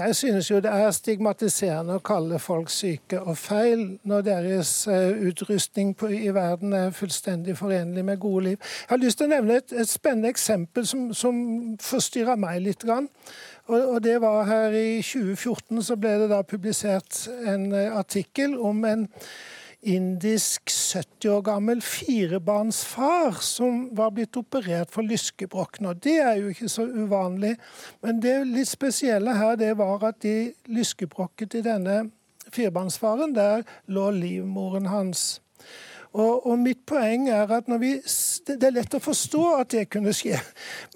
Jeg synes jo det er stigmatiserende å kalle folk syke og feil når deres eh, utrustning på, i verden er fullstendig forenlig med gode liv. Jeg har lyst til å nevne et, et spennende eksempel som, som forstyrra meg litt. Grann. Og, det var her I 2014 så ble det da publisert en uh, artikkel om en indisk 70 år gammel firebarnsfar som var blitt operert for lyskebrokken. Og Det er jo ikke så uvanlig. Men det litt spesielle her det var at de lyskebrokket i denne firebarnsfaren, der lå livmoren hans. Og, og, mitt poeng er at vi, Det er lett å forstå at det kunne skje,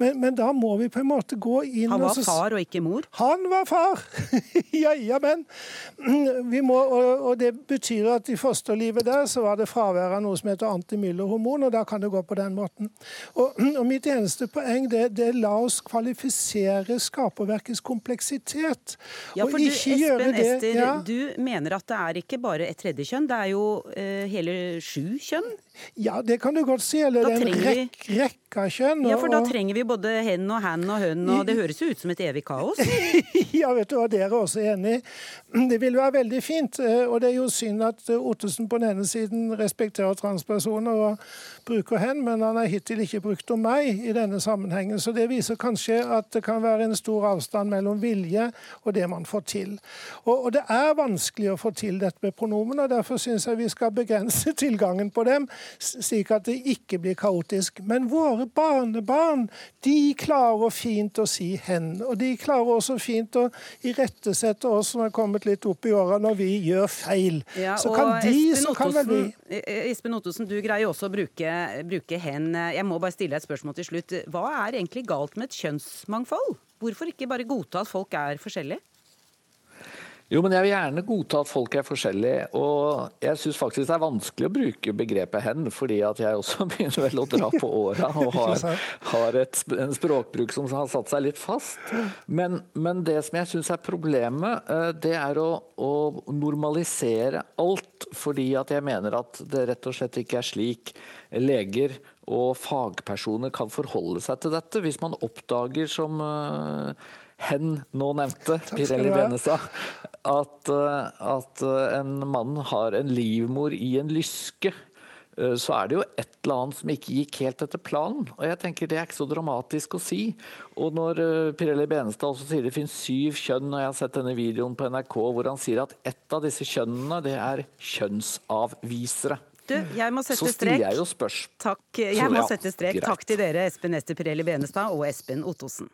men, men da må vi på en måte gå inn Han var far og ikke mor? Han var far! ja, ja, men. Vi må, og, og, det betyr at i fosterlivet der så var det fravær av noe som heter antimyllerhormon, og da kan det gå på den måten. Og, og mitt eneste poeng det, det la oss kvalifisere skaperverkets kompleksitet. Ja, for du, Espen Ester, ja. du mener at det er ikke bare et tredje kjønn, det er jo uh, hele sju kjønn? Ja, det kan du godt si. Eller en rekk, rekke av kjønn. Ja, for da trenger vi både hen og han og hønn, og det høres jo ut som et evig kaos? ja, vet du hva, dere er også enig. Det vil være veldig fint. Eh, og det er jo synd at eh, Ottesen på den ene siden respekterer transpersoner og bruker hen, men han har hittil ikke brukt om meg i denne sammenhengen. Så det viser kanskje at det kan være en stor avstand mellom vilje og det man får til. Og, og det er vanskelig å få til dette med pronomen, og derfor syns jeg vi skal begrense tilgangen på dem. Slik at det ikke blir kaotisk. Men våre barnebarn de klarer fint å si 'hen'. Og de klarer også fint å irettesette oss som er kommet litt opp i åra, når vi gjør feil. Ja, så kan de, Espen så kan vel vi. Ottosen, eh, Espen Ottosen, du greier også å bruke, bruke 'hen'. Jeg må bare stille et spørsmål til slutt. Hva er egentlig galt med et kjønnsmangfold? Hvorfor ikke bare godta at folk er forskjellige? Jo, men jeg vil gjerne godta at folk er forskjellige. Og jeg syns faktisk det er vanskelig å bruke begrepet 'hen', fordi at jeg også begynner vel å dra på åra og har, har et, en språkbruk som har satt seg litt fast. Men, men det som jeg syns er problemet, eh, det er å, å, normalisere alt. Fordi at jeg mener at det rett og slett ikke er slik leger og fagpersoner kan forholde seg til dette. Hvis man oppdager som uh, hen nå nevnte, Pirelli Benestad, at, at en mann har en livmor i en lyske, så er det jo et eller annet som ikke gikk helt etter planen. Og jeg tenker Det er ikke så dramatisk å si. Og når Pirelli Benestad også sier det finnes syv kjønn, og jeg har sett denne videoen på NRK hvor han sier at ett av disse kjønnene det er kjønnsavvisere. Du, jeg må sette så strek. jeg Takk, jeg må sette strek. Takk til dere, Espen Ester Pirelli Benestad og Espen Ottosen.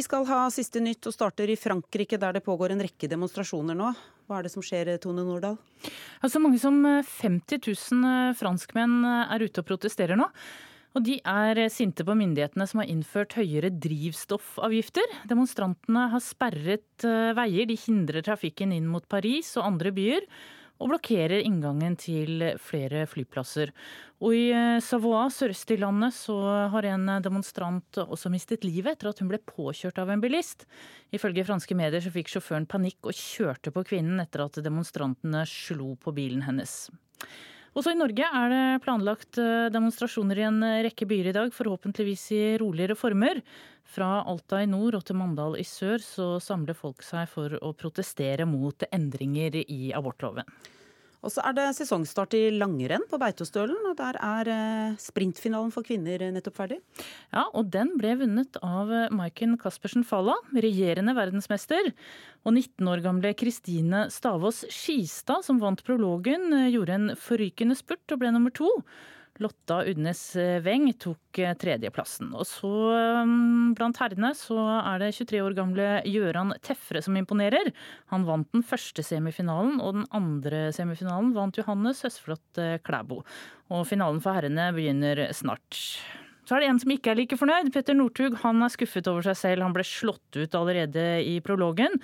Vi skal ha siste nytt og starter i Frankrike, der det pågår en rekke demonstrasjoner nå. Hva er det som skjer, Tone Nordahl? Altså mange som 50 000 franskmenn er ute og protesterer nå. Og de er sinte på myndighetene som har innført høyere drivstoffavgifter. Demonstrantene har sperret eh, veier, de hindrer trafikken inn mot Paris og andre byer. Og blokkerer inngangen til flere flyplasser. Og i eh, Savoie, sørøst i landet, så har en demonstrant også mistet livet etter at hun ble påkjørt av en bilist. Ifølge franske medier så fikk sjåføren panikk og kjørte på kvinnen etter at demonstrantene slo på bilen hennes. Også i Norge er det planlagt eh, demonstrasjoner i en rekke byer i dag, forhåpentligvis i roligere former. Fra Alta i nord og til Mandal i sør så samler folk seg for å protestere mot endringer i abortloven. Og så er det sesongstart i langrenn på Beitostølen, og der er eh, sprintfinalen for kvinner nettopp ferdig. Ja, og den ble vunnet av Maiken Caspersen Falla, regjerende verdensmester. Og 19 år gamle Kristine Stavås Skistad, som vant prologen, gjorde en forrykende spurt og ble nummer to. Lotta Udnes Weng tok eh, tredjeplassen. Og så mm, blant herrene så er det 23 år gamle Gjøran Tefre som imponerer. Han vant den første semifinalen, og den andre semifinalen vant Johannes Høsflot eh, Klæbo. Og finalen for herrene begynner snart. Så er det en som ikke er like fornøyd. Petter Northug han er skuffet over seg selv. Han ble slått ut allerede i prologen.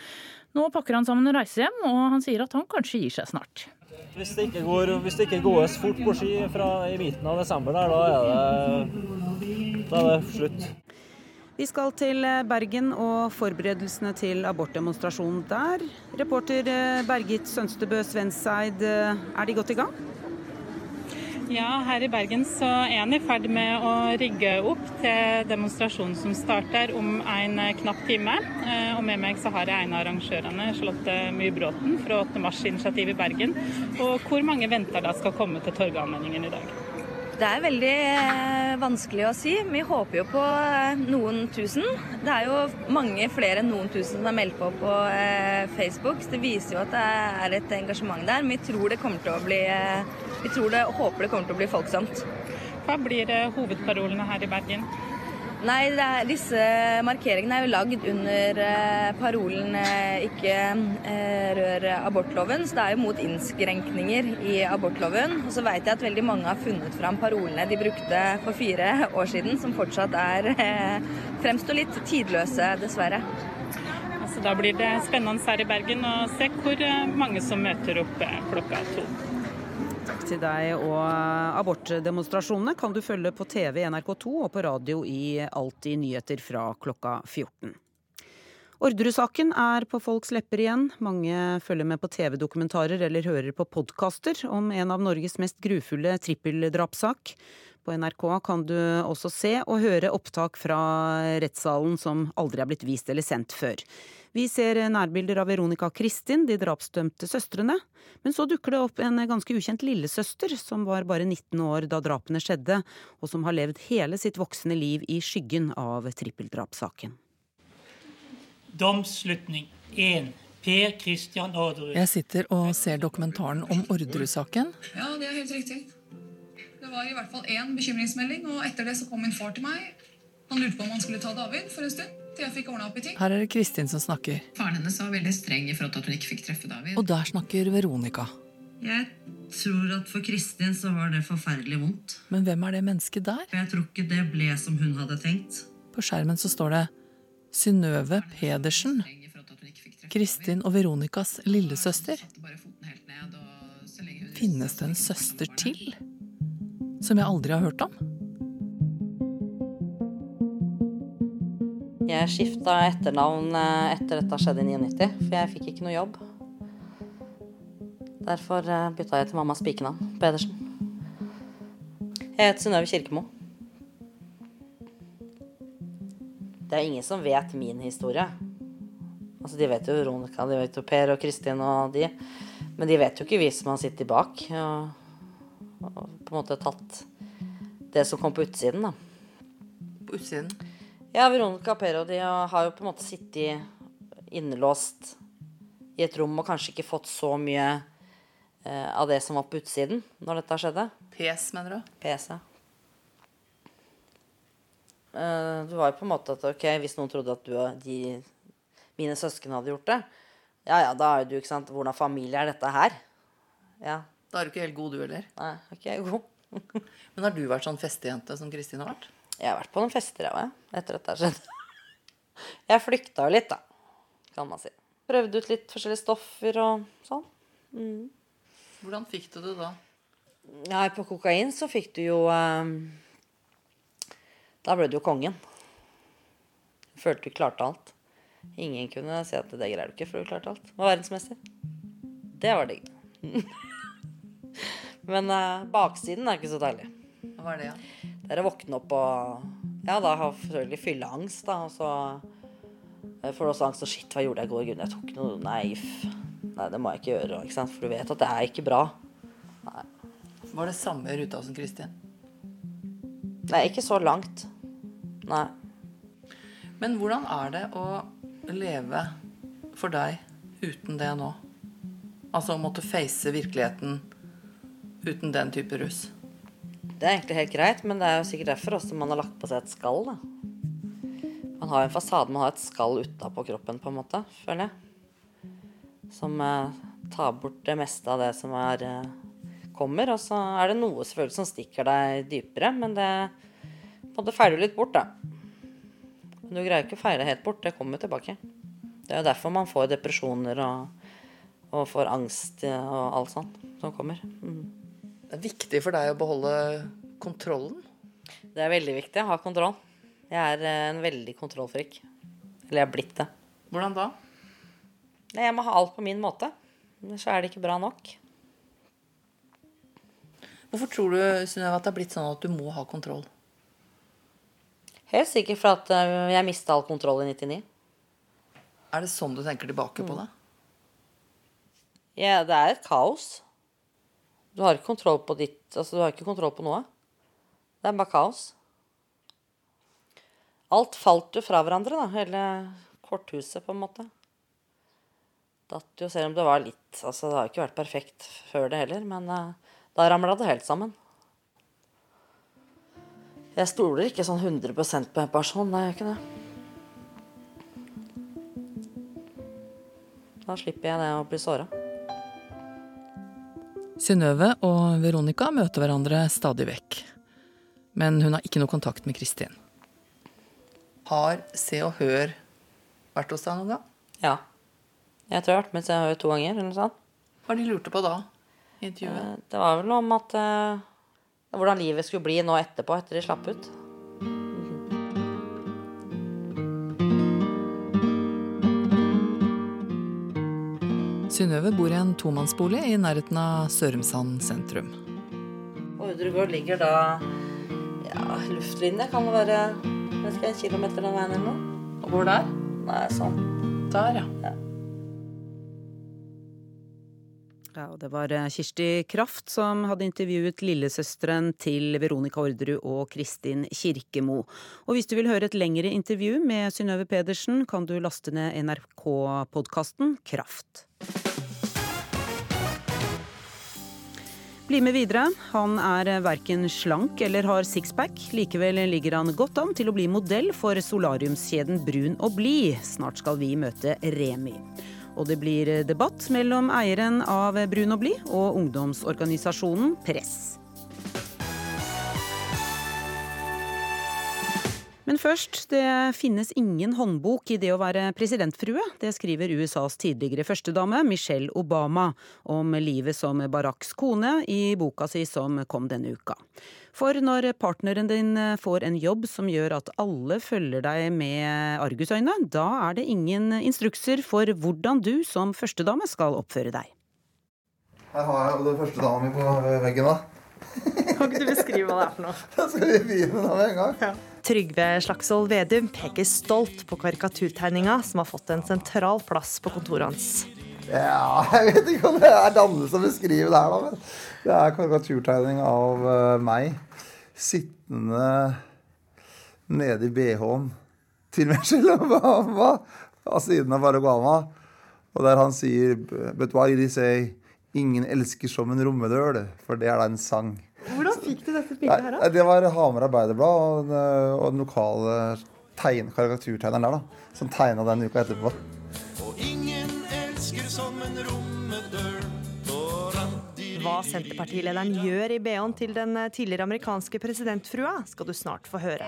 Nå pakker han sammen og reiser hjem, og han sier at han kanskje gir seg snart. Hvis det ikke, går, hvis det ikke gåes fort på ski fra i midten av desember, der, da, er det, da er det slutt. Vi skal til Bergen og forberedelsene til abortdemonstrasjonen der. Reporter eh, Bergit Sønstebø Svenseid, eh, er de godt i gang? Ja, her i Bergen så er en i ferd med å rigge opp til demonstrasjonen som starter om en knapp time. Eh, Og med meg så har jeg en av arrangørene, Charlotte Myhrbråten fra 8. mars-initiativet i Bergen. Og hvor mange venter da skal komme til Torgallmenningen i dag? Det er veldig eh, vanskelig å si. Vi håper jo på eh, noen tusen. Det er jo mange flere enn noen tusen som er meldt på på Facebook. Så det viser jo at det er et engasjement der. Men vi tror det kommer til å bli Vi tror det, og håper det kommer til å bli folksomt. Hva blir eh, hovedparolene her i Bergen? Nei, det er, disse markeringene er jo lagd under eh, parolen eh, 'ikke rør abortloven', så det er jo mot innskrenkninger i abortloven. Og så vet jeg at veldig mange har funnet fram parolene de brukte for fire år siden, som fortsatt er fremstår litt tidløse, dessverre. Altså, da blir det spennende her i Bergen å se hvor mange som møter opp klokka to. Takk til deg. Og abortdemonstrasjonene kan du følge på TV i NRK2 og på radio i Alltid nyheter fra klokka 14. Orderud-saken er på folks lepper igjen. Mange følger med på TV-dokumentarer eller hører på podkaster om en av Norges mest grufulle trippeldrapssak. På NRK kan du også se og høre opptak fra rettssalen som aldri er blitt vist eller sendt før. Vi ser nærbilder av Veronica og Kristin, de drapsdømte søstrene. Men så dukker det opp en ganske ukjent lillesøster, som var bare 19 år da drapene skjedde, og som har levd hele sitt voksne liv i skyggen av trippeldrapssaken. Domsslutning 1. Per Christian Orderud. Jeg sitter og ser dokumentaren om Orderud-saken. Ja, det er helt riktig. Det var i hvert fall én bekymringsmelding, og etter det så kom min far til meg. Han lurte på om han skulle ta David for en stund, til jeg fikk opp i ting. Her er det Kristin som snakker. Faren hennes var veldig streng i forhold til at hun ikke fikk treffe David. Og der snakker Veronica. Jeg tror at for Kristin så var det forferdelig vondt. Men hvem er det mennesket der? Jeg tror ikke det ble som hun hadde tenkt. På skjermen så står det Synnøve Pedersen. Kristin og Veronicas lillesøster. Finnes det en søster til? Som jeg aldri har hørt om? Jeg skifta etternavn eh, etter dette skjedde i 99, for jeg fikk ikke noe jobb. Derfor eh, bytta jeg til mammas pikenavn, Pedersen. Jeg heter Synnøve Kirkemo. Det er ingen som vet min historie. Altså, De vet jo Veronica, de vet jo Per og Kristin og de. Men de vet jo ikke vi som har sittet bak og, og på en måte tatt det som kom på utsiden, da. På utsiden? Ja, Veronica og Per og de har jo på en måte sittet innelåst i et rom og kanskje ikke fått så mye eh, av det som var på utsiden når dette skjedde. PS, mener du? PS, ja. Eh, det var jo på en måte at ok, hvis noen trodde at du og de, mine søsken hadde gjort det, ja ja, da er du, ikke sant, hvordan familie er dette her? Ja. Da er du ikke helt god, du heller. Nei, ikke jeg god. Men har du vært sånn festejente som Kristin har vært? Jeg har vært på noen fester, jeg òg, etter at det har skjedd. Jeg flykta jo litt, da, kan man si. Prøvde ut litt forskjellige stoffer og sånn. Mm. Hvordan fikk du det da? Ja, på kokain så fikk du jo eh, Da ble du jo kongen. Følte du klarte alt. Ingen kunne si at det greier du ikke, for du klarte alt. Var verdensmester. Det var digg. Men eh, baksiden er ikke så deilig. Hva er det, ja? Det er å våkne opp og Ja, da har selvfølgelig fylleangst, da. Og så eh, får du også angst og Shit, hva gjorde jeg i går? Gud, jeg tok noe Nei, nei, det må jeg ikke gjøre. Ikke sant? For du vet at det er ikke bra. Var det samme ruta som Kristin? Nei, ikke så langt. Nei. Men hvordan er det å leve for deg uten det nå? Altså å måtte face virkeligheten uten den type rus? Det er egentlig helt greit, men det er jo sikkert derfor også man har lagt på seg et skall. da. Man har en fasade, man har et skall utapå kroppen, på en måte, føler jeg. Som eh, tar bort det meste av det som er, eh, kommer. Og så er det noe selvfølgelig som stikker deg dypere, men det på en måte feiler du litt bort, da. Men du greier ikke å feile helt bort, det kommer tilbake. Det er jo derfor man får depresjoner og, og får angst eh, og alt sånt som kommer. Mm. Det er viktig for deg å beholde kontrollen? Det er veldig viktig å ha kontroll. Jeg er eh, en veldig kontrollfrik. Eller jeg er blitt det. Hvordan da? Jeg må ha alt på min måte. Ellers så er det ikke bra nok. Hvorfor tror du Synnøve, at det er blitt sånn at du må ha kontroll? Helt sikkert for at eh, jeg mista all kontroll i 99. Er det sånn du tenker tilbake på det? Ja, det er et kaos. Du har ikke kontroll på ditt Altså, du har ikke kontroll på noe. Det er bare kaos. Alt falt jo fra hverandre, da. Hele korthuset, på en måte. Datt jo, selv om det var litt Altså, det har ikke vært perfekt før det heller, men eh, da ramla det helt sammen. Jeg stoler ikke sånn 100 på en person, nei, jeg gjør ikke det. Da slipper jeg det å bli såra. Synnøve og Veronica møter hverandre stadig vekk. Men hun har ikke noe kontakt med Kristin. Har Se og Hør vært hos deg noen gang? Ja. Jeg tror jeg har vært med Se og Hør to ganger. eller noe sånt. Hva de lurte på da? i intervjuet? Eh, Det var vel om at eh, Hvordan livet skulle bli nå etterpå, etter de slapp ut. Synnøve bor i en tomannsbolig i nærheten av Sørumsand sentrum. Ordregård ligger da Ja, luftlinje kan det være vet ikke, en kilometer den veien eller noe. Og hvor der? Nei, sånn. Der, ja. Ja, og Det var eh, Kirsti Kraft som hadde intervjuet lillesøsteren til Veronica Orderud og Kristin Kirkemo. Og hvis du vil høre et lengre intervju med Synnøve Pedersen, kan du laste ned NRK-podkasten Kraft. Bli med videre. Han er verken slank eller har sixpack. Likevel ligger han godt an til å bli modell for solariumskjeden Brun og blid. Snart skal vi møte Remi. Og det blir debatt mellom eieren av Brun og blid og ungdomsorganisasjonen Press. Men først, det finnes ingen håndbok i det å være presidentfrue. Det skriver USAs tidligere førstedame Michelle Obama om livet som Baracks kone i boka si som kom denne uka. For når partneren din får en jobb som gjør at alle følger deg med argusøyne, da er det ingen instrukser for hvordan du som førstedame skal oppføre deg. Her har jeg den første dama mi på veggen. da. Kan ikke du beskrive hva det er for noe? Da skal vi begynne da med en gang. Trygve Slagsvold Vedum peker stolt på karikaturtegninga som har fått en sentral plass på kontoret hans. Ja, jeg vet ikke om det er dannelse å beskrive det her, da. Men det er karikaturtegning av uh, meg sittende nede i bh-en til Michelle Obama av siden av Barack Obama. Og der han sier But why did he say Ingen elsker som en romedøl, for det er da en sang. Hvordan fikk du dette bildet her, da? Det var Hamar Arbeiderblad og, og den lokale tegn, karikaturtegneren der, da, som tegna den uka etterpå. Og ingen elsker som en Hva Senterpartilederen gjør i BH-en til den tidligere amerikanske presidentfrua, skal du snart få høre.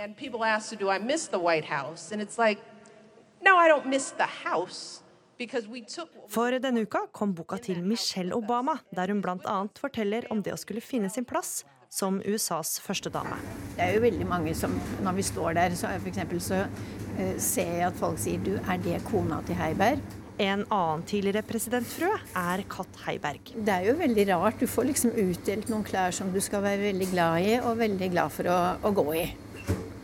For denne uka kom boka til Michelle Obama, der hun bl.a. forteller om det å skulle finne sin plass som USAs førstedame. Det er jo veldig mange som, når vi står der, så, for eksempel, så uh, ser jeg at folk sier du, er det kona til Heiberg? En annen tidligere presidentfrue er Katt Heiberg. Det er jo veldig rart. Du får liksom utdelt noen klær som du skal være veldig glad i, og veldig glad for å, å gå i.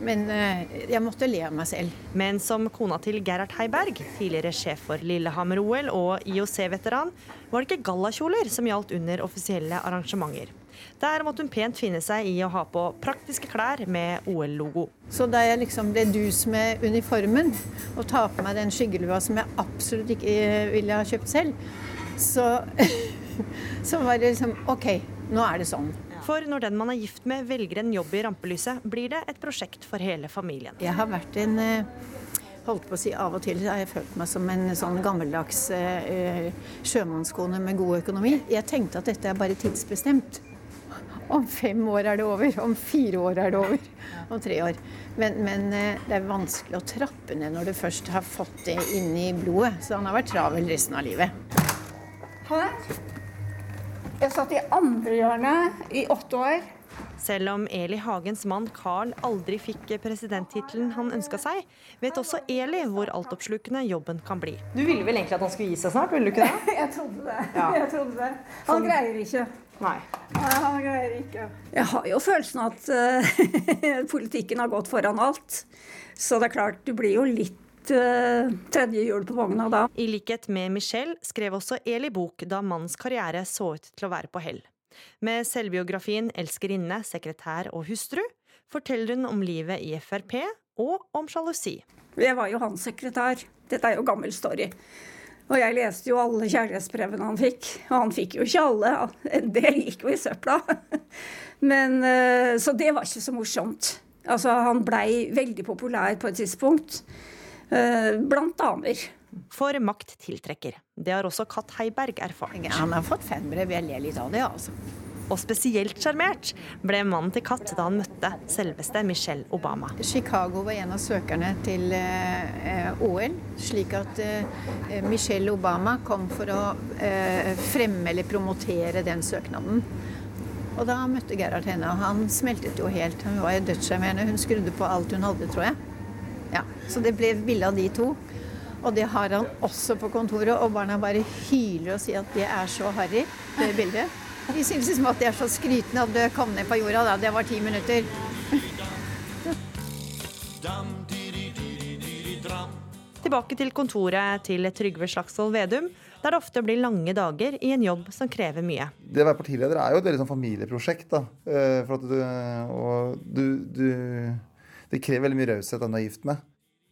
Men uh, jeg måtte le av meg selv. Men som kona til Gerhard Heiberg, tidligere sjef for Lillehammer-OL og IOC-veteran, var det ikke gallakjoler som gjaldt under offisielle arrangementer. Der måtte hun pent finne seg i å ha på praktiske klær med OL-logo. Så da jeg liksom ble dus med uniformen og ta på meg den skyggelua som jeg absolutt ikke ville ha kjøpt selv, så, så var det liksom OK, nå er det sånn. For når den man er gift med velger en jobb i rampelyset, blir det et prosjekt for hele familien. Jeg har vært en holdt på å si Av og til har jeg følt meg som en sånn gammeldags eh, sjømannskone med god økonomi. Jeg tenkte at dette er bare tidsbestemt. Om fem år er det over. Om fire år er det over. Om tre år. Men, men det er vanskelig å trappe ned når du først har fått det inn i blodet. Så han har vært travel resten av livet. Her. Jeg satt i andre hjørnet i åtte år. Selv om Eli Hagens mann Carl aldri fikk presidenttittelen han ønska seg, vet også Eli hvor altoppslukende jobben kan bli. Du ville vel egentlig at han skulle gi seg snart, ville du ikke det? Jeg trodde det. Ja. Jeg trodde det. Han Som... greier ikke. Nei. Nei. Han greier ikke. Jeg har jo følelsen at uh, politikken har gått foran alt. Så det er klart, du blir jo litt uh, tredje hjul på vogna da. I likhet med Michelle skrev også Eli bok da mannens karriere så ut til å være på hell. Med selvbiografien 'Elskerinne, sekretær og hustru' forteller hun om livet i Frp og om sjalusi. Jeg var jo hans sekretær. Dette er jo gammel story. Og jeg leste jo alle kjærlighetsbrevene han fikk. Og han fikk jo ikke alle. En del gikk jo i søpla. Men, eh, så det var ikke så morsomt. Altså, han blei veldig populær på et tidspunkt. Eh, blant damer. For makt tiltrekker. Det har også Katt Heiberg erfart. Han har fått fanbrev. Jeg ler litt av det, altså. Og spesielt sjarmert ble mannen til Katt da han møtte selveste Michelle Obama. Chicago var en av søkerne til eh, OL, slik at eh, Michelle Obama kom for å eh, fremme eller promotere den søknaden. Og da møtte Gerhard henne, og han smeltet jo helt. Hun var jo dødssjarmerende. Hun skrudde på alt hun hadde, tror jeg. Ja, Så det ble bilde av de to. Og det har han også på kontoret, og barna bare hyler og sier at det er så harry, det bildet. De syns liksom at det er så skrytende at det kom ned på jorda, da. Det var ti minutter. Tilbake til kontoret til Trygve Slagsvold Vedum, der det ofte blir lange dager i en jobb som krever mye. Det å være partileder er jo et veldig sånn familieprosjekt. da. Eh, For at du, og du, du Det krever veldig mye raushet den du er gift med.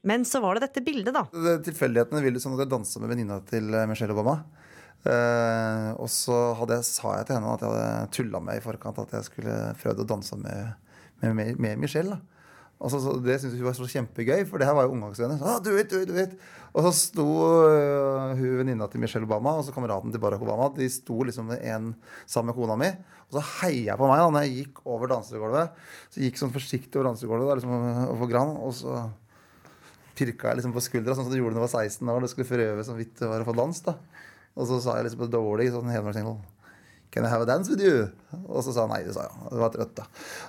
Men så var det dette bildet, da. Det- Tilfeldighetene ville sånn at jeg dansa med venninna til eh, Michelle Obama. Eh, og så hadde jeg, sa jeg til henne at jeg hadde tulla med i forkant at jeg skulle prøvd å danse med, med, med, med Michelle. da. Og så, så, det syntes hun var så kjempegøy, for det her var jo omgangsvenner. Ah, do it, do it, do it. Og så sto uh, hun venninna til Michelle Obama og så kameraten til Barack Obama De sto liksom en sammen med kona mi. Og så heia jeg på meg da når jeg gikk over dansegulvet. Så gikk sånn forsiktig over dansegulvet da, liksom, over Gran, og så pirka jeg liksom på skuldra, sånn som du gjorde da du var 16 år. og skulle prøve så vidt det var å få dans. da. Og så sa jeg liksom på dårlig sånn Can I have a dance with you? Og så sa han nei, det sa ja. Det var trøtt, da.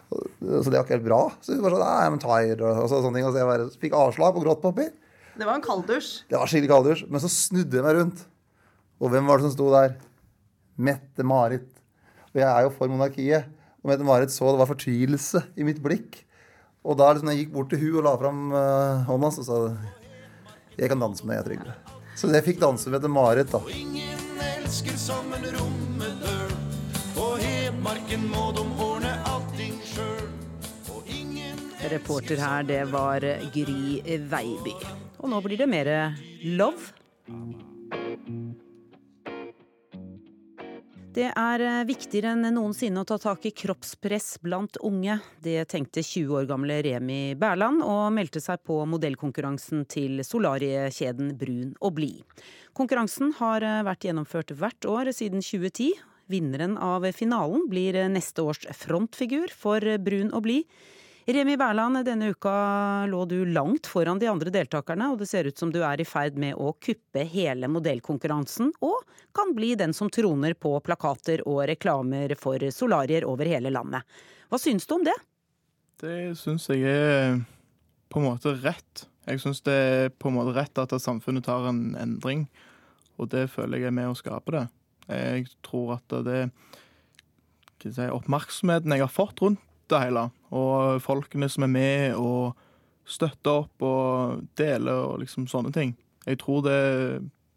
Så det var ikke helt bra. Så hun bare sånn I'm tired, og så, sånne ting. Og så jeg bare fikk avslag på grått papir. Det var en kalddusj. Det var skikkelig kalddusj. Men så snudde jeg meg rundt. Og hvem var det som sto der? Mette-Marit. Og jeg er jo for monarkiet. Og Mette-Marit så det var fortvilelse i mitt blikk. Og da liksom, jeg gikk bort til hun og la fram uh, hånda, så sa Jeg kan danse med deg, Trygve. Så jeg fikk danse med Mette-Marit, da. Og ingen elsker som en rommedøl. På Hedmarken må de ordne allting sjøl. Reporter her, det var Gry Veiby. Og nå blir det mer love. Det er viktigere enn noensinne å ta tak i kroppspress blant unge. Det tenkte 20 år gamle Remi Berland, og meldte seg på modellkonkurransen til solariekjeden Brun og blid. Konkurransen har vært gjennomført hvert år siden 2010. Vinneren av finalen blir neste års frontfigur for Brun og blid. Remi Berland, denne uka lå du langt foran de andre deltakerne, og det ser ut som du er i ferd med å kuppe hele modellkonkurransen, og kan bli den som troner på plakater og reklamer for solarier over hele landet. Hva syns du om det? Det syns jeg er på en måte rett. Jeg syns det er på en måte rett at samfunnet tar en endring, og det føler jeg er med å skape det. Jeg tror at det si, Oppmerksomheten jeg har fått rundt det hele, og folkene som er med og støtter opp og deler og liksom sånne ting. Jeg tror det,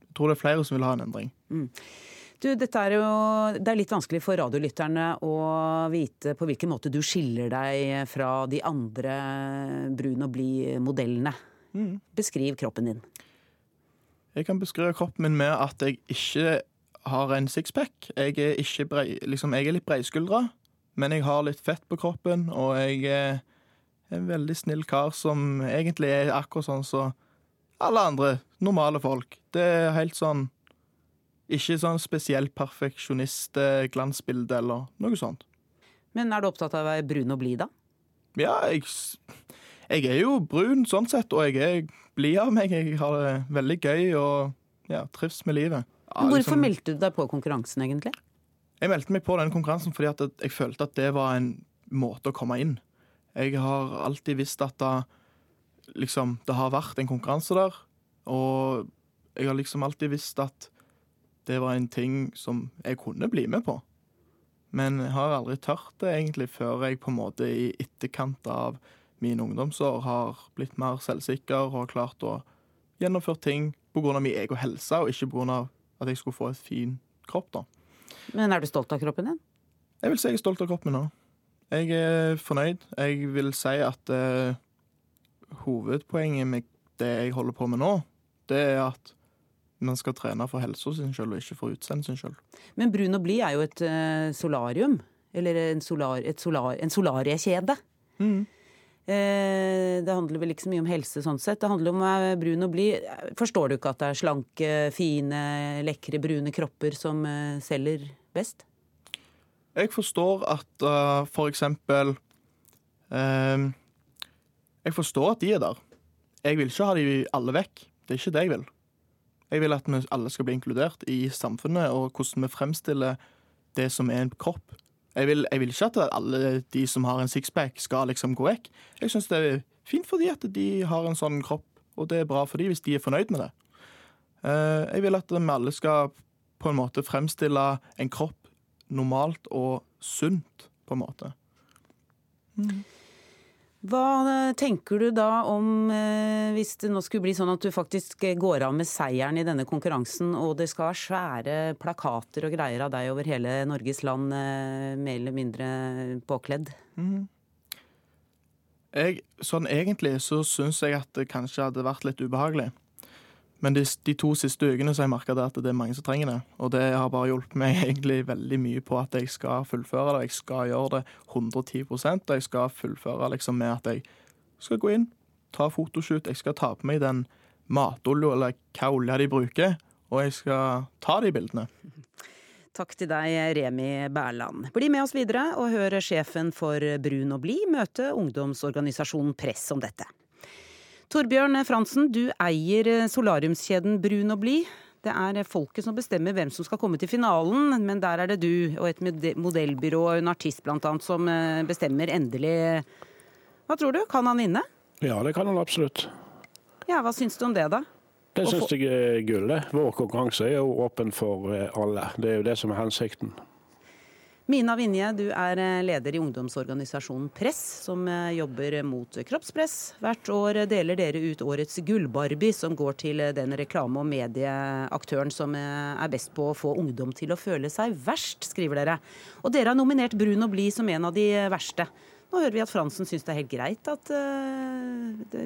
jeg tror det er flere som vil ha en endring. Mm. Du, er jo, det er litt vanskelig for radiolytterne å vite på hvilken måte du skiller deg fra de andre brun og blid-modellene. Mm. Beskriv kroppen din. Jeg kan beskrive kroppen min med at jeg ikke har en sixpack. Jeg er, ikke brei, liksom, jeg er litt breiskuldra, men jeg har litt fett på kroppen, og jeg er en veldig snill kar som egentlig er akkurat sånn som alle andre normale folk. Det er helt sånn Ikke sånn spesielt perfeksjonist-glansbilde eller noe sånt. Men er du opptatt av å være brun og blid, da? Ja, jeg, jeg er jo brun sånn sett, og jeg er blid av meg. Jeg har det veldig gøy og ja, trives med livet. Ja, Hvorfor liksom- meldte du deg på konkurransen, egentlig? Jeg meldte meg på den konkurransen fordi at jeg følte at det var en måte å komme inn. Jeg har alltid visst at det, liksom, det har vært en konkurranse der, og jeg har liksom alltid visst at det var en ting som jeg kunne bli med på. Men jeg har aldri tørt det egentlig før jeg på en måte i etterkant av mine ungdomsår har blitt mer selvsikker og har klart å gjennomføre ting pga. min egen helse, og ikke pga. At jeg skulle få et fin kropp. da. Men er du stolt av kroppen din? Jeg vil si jeg er stolt av kroppen min nå. Jeg er fornøyd. Jeg vil si at uh, hovedpoenget med det jeg holder på med nå, det er at man skal trene for helsa sin sjøl, og ikke for utseendet sin sjøl. Men brun og blid er jo et uh, solarium. Eller en, solar, et solar, en solariekjede. Eh, det handler vel ikke så mye om helse sånn sett. Det handler om å være brun og blid. Forstår du ikke at det er slanke, fine, lekre, brune kropper som eh, selger best? Jeg forstår at uh, for eksempel eh, Jeg forstår at de er der. Jeg vil ikke ha de alle vekk. Det er ikke det jeg vil. Jeg vil at vi alle skal bli inkludert i samfunnet, og hvordan vi fremstiller det som er en kropp. Jeg vil, jeg vil ikke at alle de som har en sixpack, skal liksom gå vekk. Jeg syns det er fint fordi at de har en sånn kropp, og det er bra for dem hvis de er fornøyd med det. Eh, jeg vil at vi alle skal på en måte fremstille en kropp normalt og sunt, på en måte. Hva eh, tenker du da om eh, hvis det nå skulle bli sånn at du faktisk eh, går av med seieren i denne konkurransen, og det skal være svære plakater og greier av deg over hele Norges land, mer eller mindre påkledd? Mm. Jeg, sånn egentlig så syns jeg at det kanskje hadde vært litt ubehagelig. Men de, de to siste ukene så har jeg merka at det er mange som trenger det. Og det har bare hjulpet meg egentlig veldig mye på at jeg skal fullføre det. Jeg skal gjøre det 110 og jeg skal fullføre liksom med at jeg skal gå inn, ta fotoshoot, jeg skal ta på meg den matolja eller hva olja de bruker, og jeg skal ta de bildene. Takk til deg, Remi Berland. Bli med oss videre og hør sjefen for Brun og blid møte ungdomsorganisasjonen Press om dette. Torbjørn Fransen, du eier solariumskjeden Brun og blid. Det er folket som bestemmer hvem som skal komme til finalen, men der er det du og et modellbyrå og en artist annet som eh, bestemmer endelig. Hva tror du, kan han vinne? Ja, det kan han absolutt. Ja, hva syns du om det, da? Det syns jeg er gull. det. Vår konkurranse er jo åpen for eh, alle. Det er jo det som er hensikten. Mina Vinje, du er eh, leder i ungdomsorganisasjonen Press, som eh, jobber mot kroppspress. Hvert år deler dere ut årets Gullbarbie, som går til eh, den reklame- og medieaktøren som er best på å få ungdom til å føle seg verst, skriver dere. Og dere har nominert Brun og blid som en av de verste. Nå hører vi at Fransen syns det er helt greit at uh,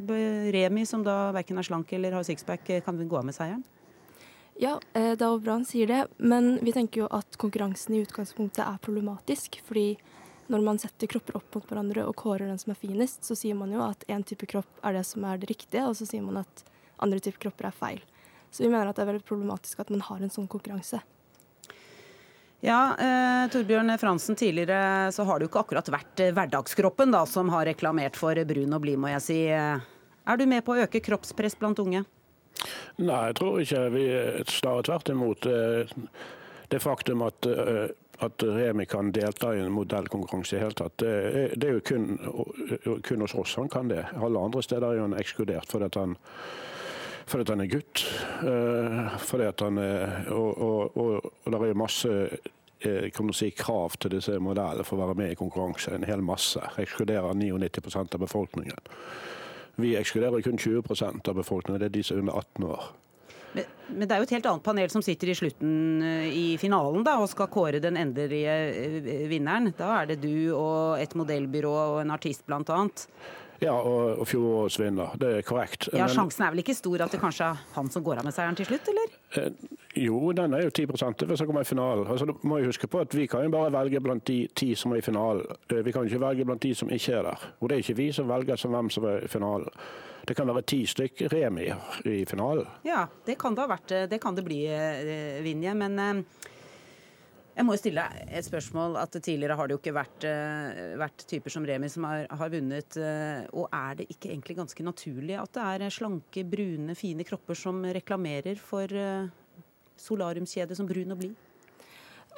Remi, som da verken er slank eller har sixpack, kan gå av med seieren. Ja, eh, det er jo bra han sier det, men vi tenker jo at konkurransen i utgangspunktet er problematisk. Fordi når man setter kropper opp mot hverandre og kårer den som er finest, så sier man jo at én type kropp er det som er det riktige, og så sier man at andre typer kropper er feil. Så vi mener at det er veldig problematisk at man har en sånn konkurranse. Ja, eh, Torbjørn Fransen, tidligere så har det jo ikke akkurat vært eh, hverdagskroppen da, som har reklamert for brun og blid, må jeg si. Eh, Er du med på å øke kroppspress blant unge? Nei, jeg tror ikke. Vi Snarere tvert imot. Eh, Det faktum at, eh, at Remi kan delta i en modellkonkurranse i hele tatt, det er, det er jo kun, kun hos oss han kan det. Alle andre steder er jo han ekskludert fordi han fordi han er gutt. eh, fordi han er, og, og, og, og det er masse si, krav til disse modellene for å være med i konkurranse. En hel masse. Ekskluderer 99% av befolkningen. Vi ekskluderer kun 20% av befolkningen. Det er de som er under 18 år. Men, men det er jo et helt annet panel som sitter i slutten eh, i finalen da, og skal kåre den endelige eh, vinneren. Da er det du og et modellbyrå og en artist blant annet. Ja, og, og fjorårets vinner. Det er korrekt. Ja, Men- Sjansen er vel ikke stor at det kanskje er han som går av med seieren til slutt, eller? Eh, Jo, den er jo 10% hvis han kommer i finalen. Altså, du må jo huske på at Vi kan jo bare velge blant de ti som er i finalen. Eh, Vi kan jo ikke velge blant de som ikke er der. Og Det er ikke vi som velger som hvem som er i finalen. Det kan være ti stykk remier i finalen. Ja, det kan det ha vært. eh, Det kan det bli, eh, Vinje. Men jeg må jo stille deg et spørsmål. at Tidligere har det jo ikke vært, eh, vært typer som Remi som har, har vunnet. eh, Og er det ikke egentlig ganske naturlig at det er slanke, brune, fine kropper som reklamerer for eh, solariumskjede som Brun og blid?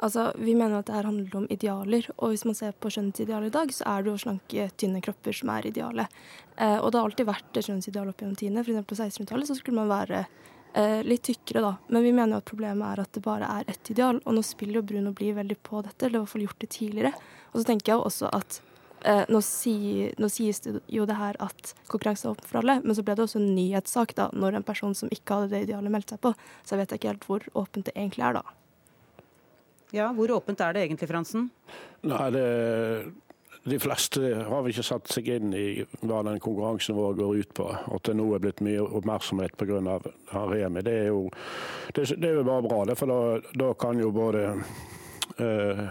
Altså, Vi mener at det her handler om idealer, og hvis man ser på skjønnhetsidealet i dag, så er det jo slanke, tynne kropper som er idealet. Eh, og det har alltid vært et skjønnhetsideal opp gjennom tidene. Eksempel på 1600-tallet så skulle man være litt tykkere, da. Men vi mener jo at problemet er at det bare er ett ideal, og nå spiller jo Brun og blid veldig på dette, eller i hvert fall gjort det tidligere. Og så tenker jeg jo også at eh, nå, si, nå sies det jo det her at konkurranse er åpen for alle, men så ble det også en nyhetssak da, når en person som ikke hadde det idealet, meldte seg på. Så jeg vet ikke helt hvor åpent det egentlig er da. Ja, Hvor åpent er det egentlig, Fransen? Nei, det, De fleste har vel ikke satt seg inn i hva den konkurransen vår går ut på. At det nå er blitt mye oppmerksomhet pga. Remi. Det er, jo, det, det er jo bare bra, det, for da, da kan jo både uh,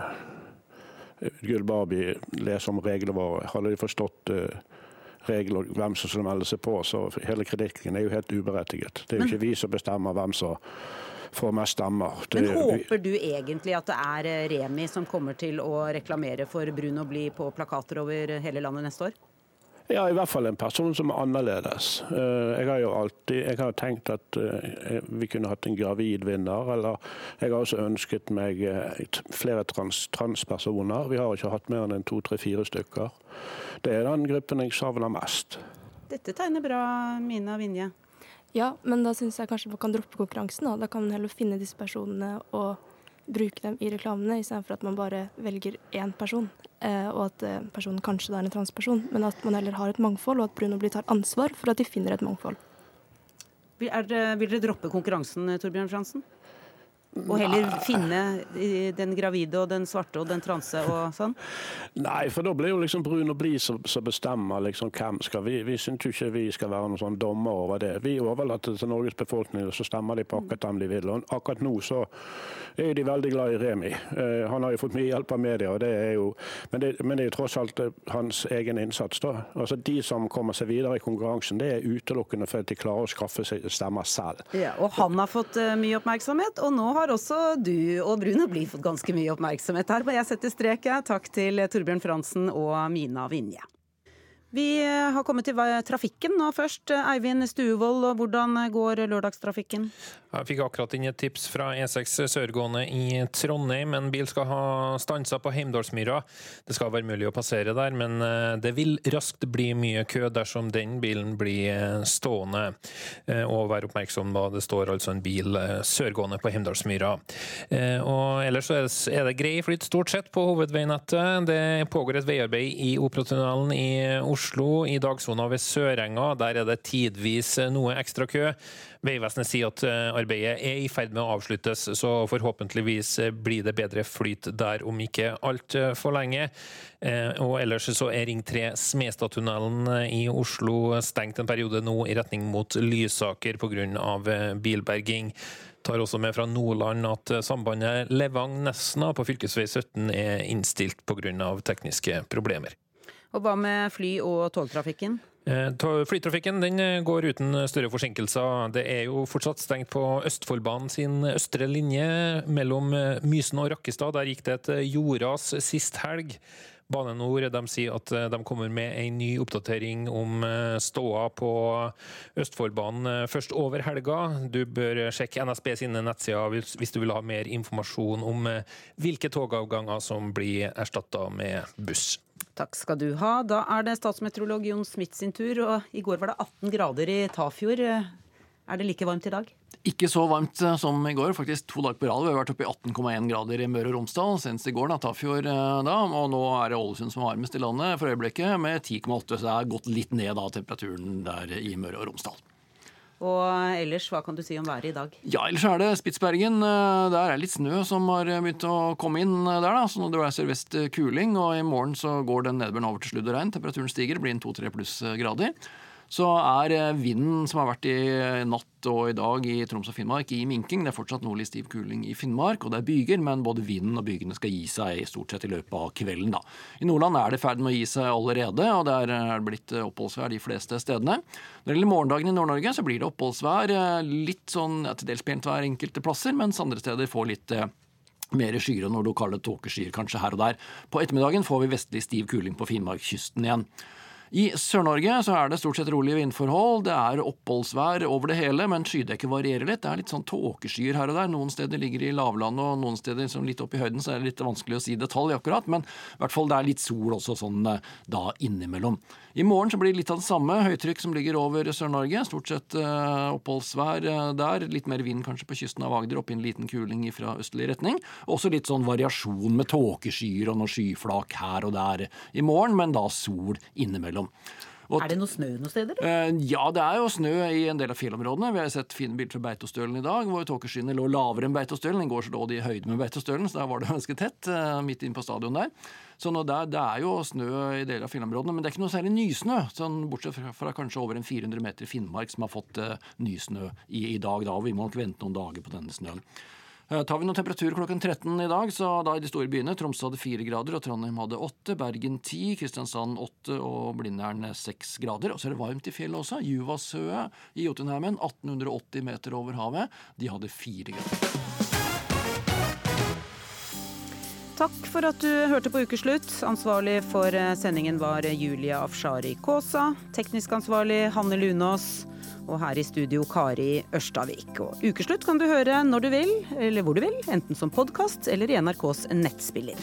Gull Barbie lese om reglene våre. Hadde de forstått uh, regler og hvem som skulle melde seg på, så hele kritikken er jo helt uberettiget. Det er jo ikke vi som bestemmer hvem som stemmer. Men håper du egentlig at det er eh, Remi som kommer til å reklamere for brun og blid på plakater over hele landet neste år? Ja, i hvert fall en person som er annerledes. Eh, Jeg har jo alltid jeg har tenkt at eh, vi kunne hatt en gravid vinner, eller jeg har også ønsket meg flere trans, transpersoner. Vi har ikke hatt mer enn to, tre, fire stykker. Det er den gruppen jeg savner mest. Dette tegner bra, Mina Vinje. Ja, men da syns jeg kanskje man kan droppe konkurransen. Da, kan man heller finne disse personene og bruke dem i reklamene, istedenfor at man bare velger én person. Eh, og at eh, personen kanskje er en transperson, men at man heller har et mangfold, og at Bruno blir tar ansvar for at de finner et mangfold. Vil dere droppe konkurransen, Torbjørn Fransen? Og heller finne den gravide og den svarte og den transe og sånn? Nei, for da blir jo liksom Brun og Blid som, bestemmer liksom hvem skal Vi, vi syns jo ikke vi skal være noen sånn dommer over det. Vi overlater det til Norges befolkning, og så stemmer de på akkurat dem de vil. Og akkurat nå så er de veldig glad i Remi. Uh, han har jo fått mye hjelp av media, og det er jo, men, det, men det er jo tross alt eh, hans egen innsats. da. Altså De som kommer seg videre i konkurransen, det er utelukkende fordi de klarer å skaffe seg stemmer selv. Ja, og han har fått uh, mye oppmerksomhet, og nå har også du og Bruno og fått ganske mye oppmerksomhet her. Jeg setter strek. Takk til Torbjørn Fransen og Mina Vinje. Vi har kommet til trafikken nå først. Eivind Stuevold, hvordan går lørdagstrafikken? Jeg fikk akkurat inn et tips fra E6 sørgående i Trondheim. En bil skal ha stansa på Heimdalsmyra. Det skal være mulig å passere der, men eh, det vil raskt bli mye kø dersom den bilen blir eh, stående. Eh, og vær oppmerksom da det står altså en bil sørgående på Heimdalsmyra. Og ellers er det grei flyt stort sett på hovedveinettet. Det pågår et veiarbeid i Operatunnelen i Oslo. Oslo, i dagsona ved Sørenga. Der er det tidvis noe ekstra kø. Vegvesenet sier at eh, arbeidet er i ferd med å avsluttes, så forhåpentligvis blir det bedre flyt der om ikke altfor lenge. Eh, og ellers så er Ring 3 Smestadtunnelen i Oslo stengt en periode nå i retning mot Lysaker pga. Eh, bilberging tar også med fra Nordland at sambandet Levang-Nesna på fv. 17 er innstilt pga. tekniske problemer. Og hva med fly- og togtrafikken? Eh, flytrafikken den eh, går uten større forsinkelser. Det er jo fortsatt stengt på Østfoldbanen sin østre linje mellom eh, Mysen og Rakkestad. Der gikk det et jordras sist helg. Bane Nor sier at de kommer med en ny oppdatering om ståa på Østfoldbanen først over helga. Du bør sjekke NSB sine nettsider hvis du vil ha mer informasjon om hvilke togavganger som blir erstatta med buss. Takk skal du ha. Da er det statsmeteorolog Jon Smith sin tur. og I går var det 18 grader i Tafjord. Er det like varmt i dag? Ikke så varmt eh, som i går, faktisk to dager på rad. Vi har vært oppe i 18,1 grader i Møre og Romsdal, senest i går, da, Tafjord eh, da. Og nå er det Ålesund som er varmest i landet for øyeblikket, med 10,8. Så det er gått litt ned da, temperaturen der i Møre og Romsdal. Og ellers, hva kan du si om været i dag? Ja, ellers er det Spitsbergen. Eh, der er litt snø som har begynt å komme inn der. da, så Det er sørvest kuling, og i morgen så går den nedbøren over til sludd og regn. Temperaturen stiger, blir en to-tre pluss grader så er eh, vinden som har vært i natt og i dag i Troms og Finnmark i minking. Det er fortsatt nordlig stiv kuling i Finnmark, og det er byger, men både vinden og bygene skal gi seg i stort sett i løpet av kvelden. da. I Nordland er det i ferd med å gi seg allerede, og det er blitt oppholdsvær de fleste stedene. Når det gjelder morgendagen i Nord-Norge, så blir det oppholdsvær. Eh, litt sånn ja, til dels pent vær enkelte plasser, mens andre steder får litt eh, mer skyer og noen lokale tåkeskyer kanskje her og der. På ettermiddagen får vi vestlig stiv kuling på Finnmarkskysten igjen. I Sør-Norge så er det stort sett rolige vindforhold. Det er oppholdsvær over det hele, men skydekket varierer litt. Det er litt sånn tåkeskyer her og der. Noen steder ligger i lavlandet, og noen steder som litt opp i høyden, så er det litt vanskelig å si detalj akkurat. Men i hvert fall det er litt sol også sånn eh, da innimellom. I morgen så blir det litt av det samme. Høytrykk som ligger over Sør-Norge. Stort sett uh, oppholdsvær uh, der. Litt mer vind kanskje på kysten av Agder, opp i en liten kuling fra østlig retning. Også litt sånn variasjon med tåkeskyer og noen skyflak her og der i morgen, men da sol innimellom. Og, er det noe snø noen steder? Uh, ja, det er jo snø i en del av fjellområdene. Vi har sett fine bilder fra Beitostølen i dag, hvor tåkeskyene lå lavere enn Beitostølen. I går så lå de i høyde med Beitostølen, så der var det ganske tett, midt inne på stadion der. Så der, det er jo snø i deler av fjellområdene, men det er ikke noe særlig nysnø. Sånn, bortsett fra, fra, kanskje over en 400 meter Finnmark som har fått uh, nysnø i, i dag. Da, og vi må nok vente noen dager på denne snøen. Uh, tar vi noen temperaturer klokken 13 i dag, så da i de store byene Tromsø hadde 4 grader, og Trondheim hadde 8, Bergen 10, Kristiansand 8 og Blindern 6 grader. Og så er det varmt i fjellet også. Juvasøet i Jotunheimen, 1880 meter over havet, de hadde 4 grader. Takk for at du hørte på Ukeslutt. Ansvarlig for eh, sendingen var Julia Afshari Kaasa. Teknisk ansvarlig Hanne Lunås. Og her i studio Kari Ørstavik. Og Ukeslutt kan du høre når du vil, eller hvor du vil. Enten som podkast eller i NRKs nettspiller.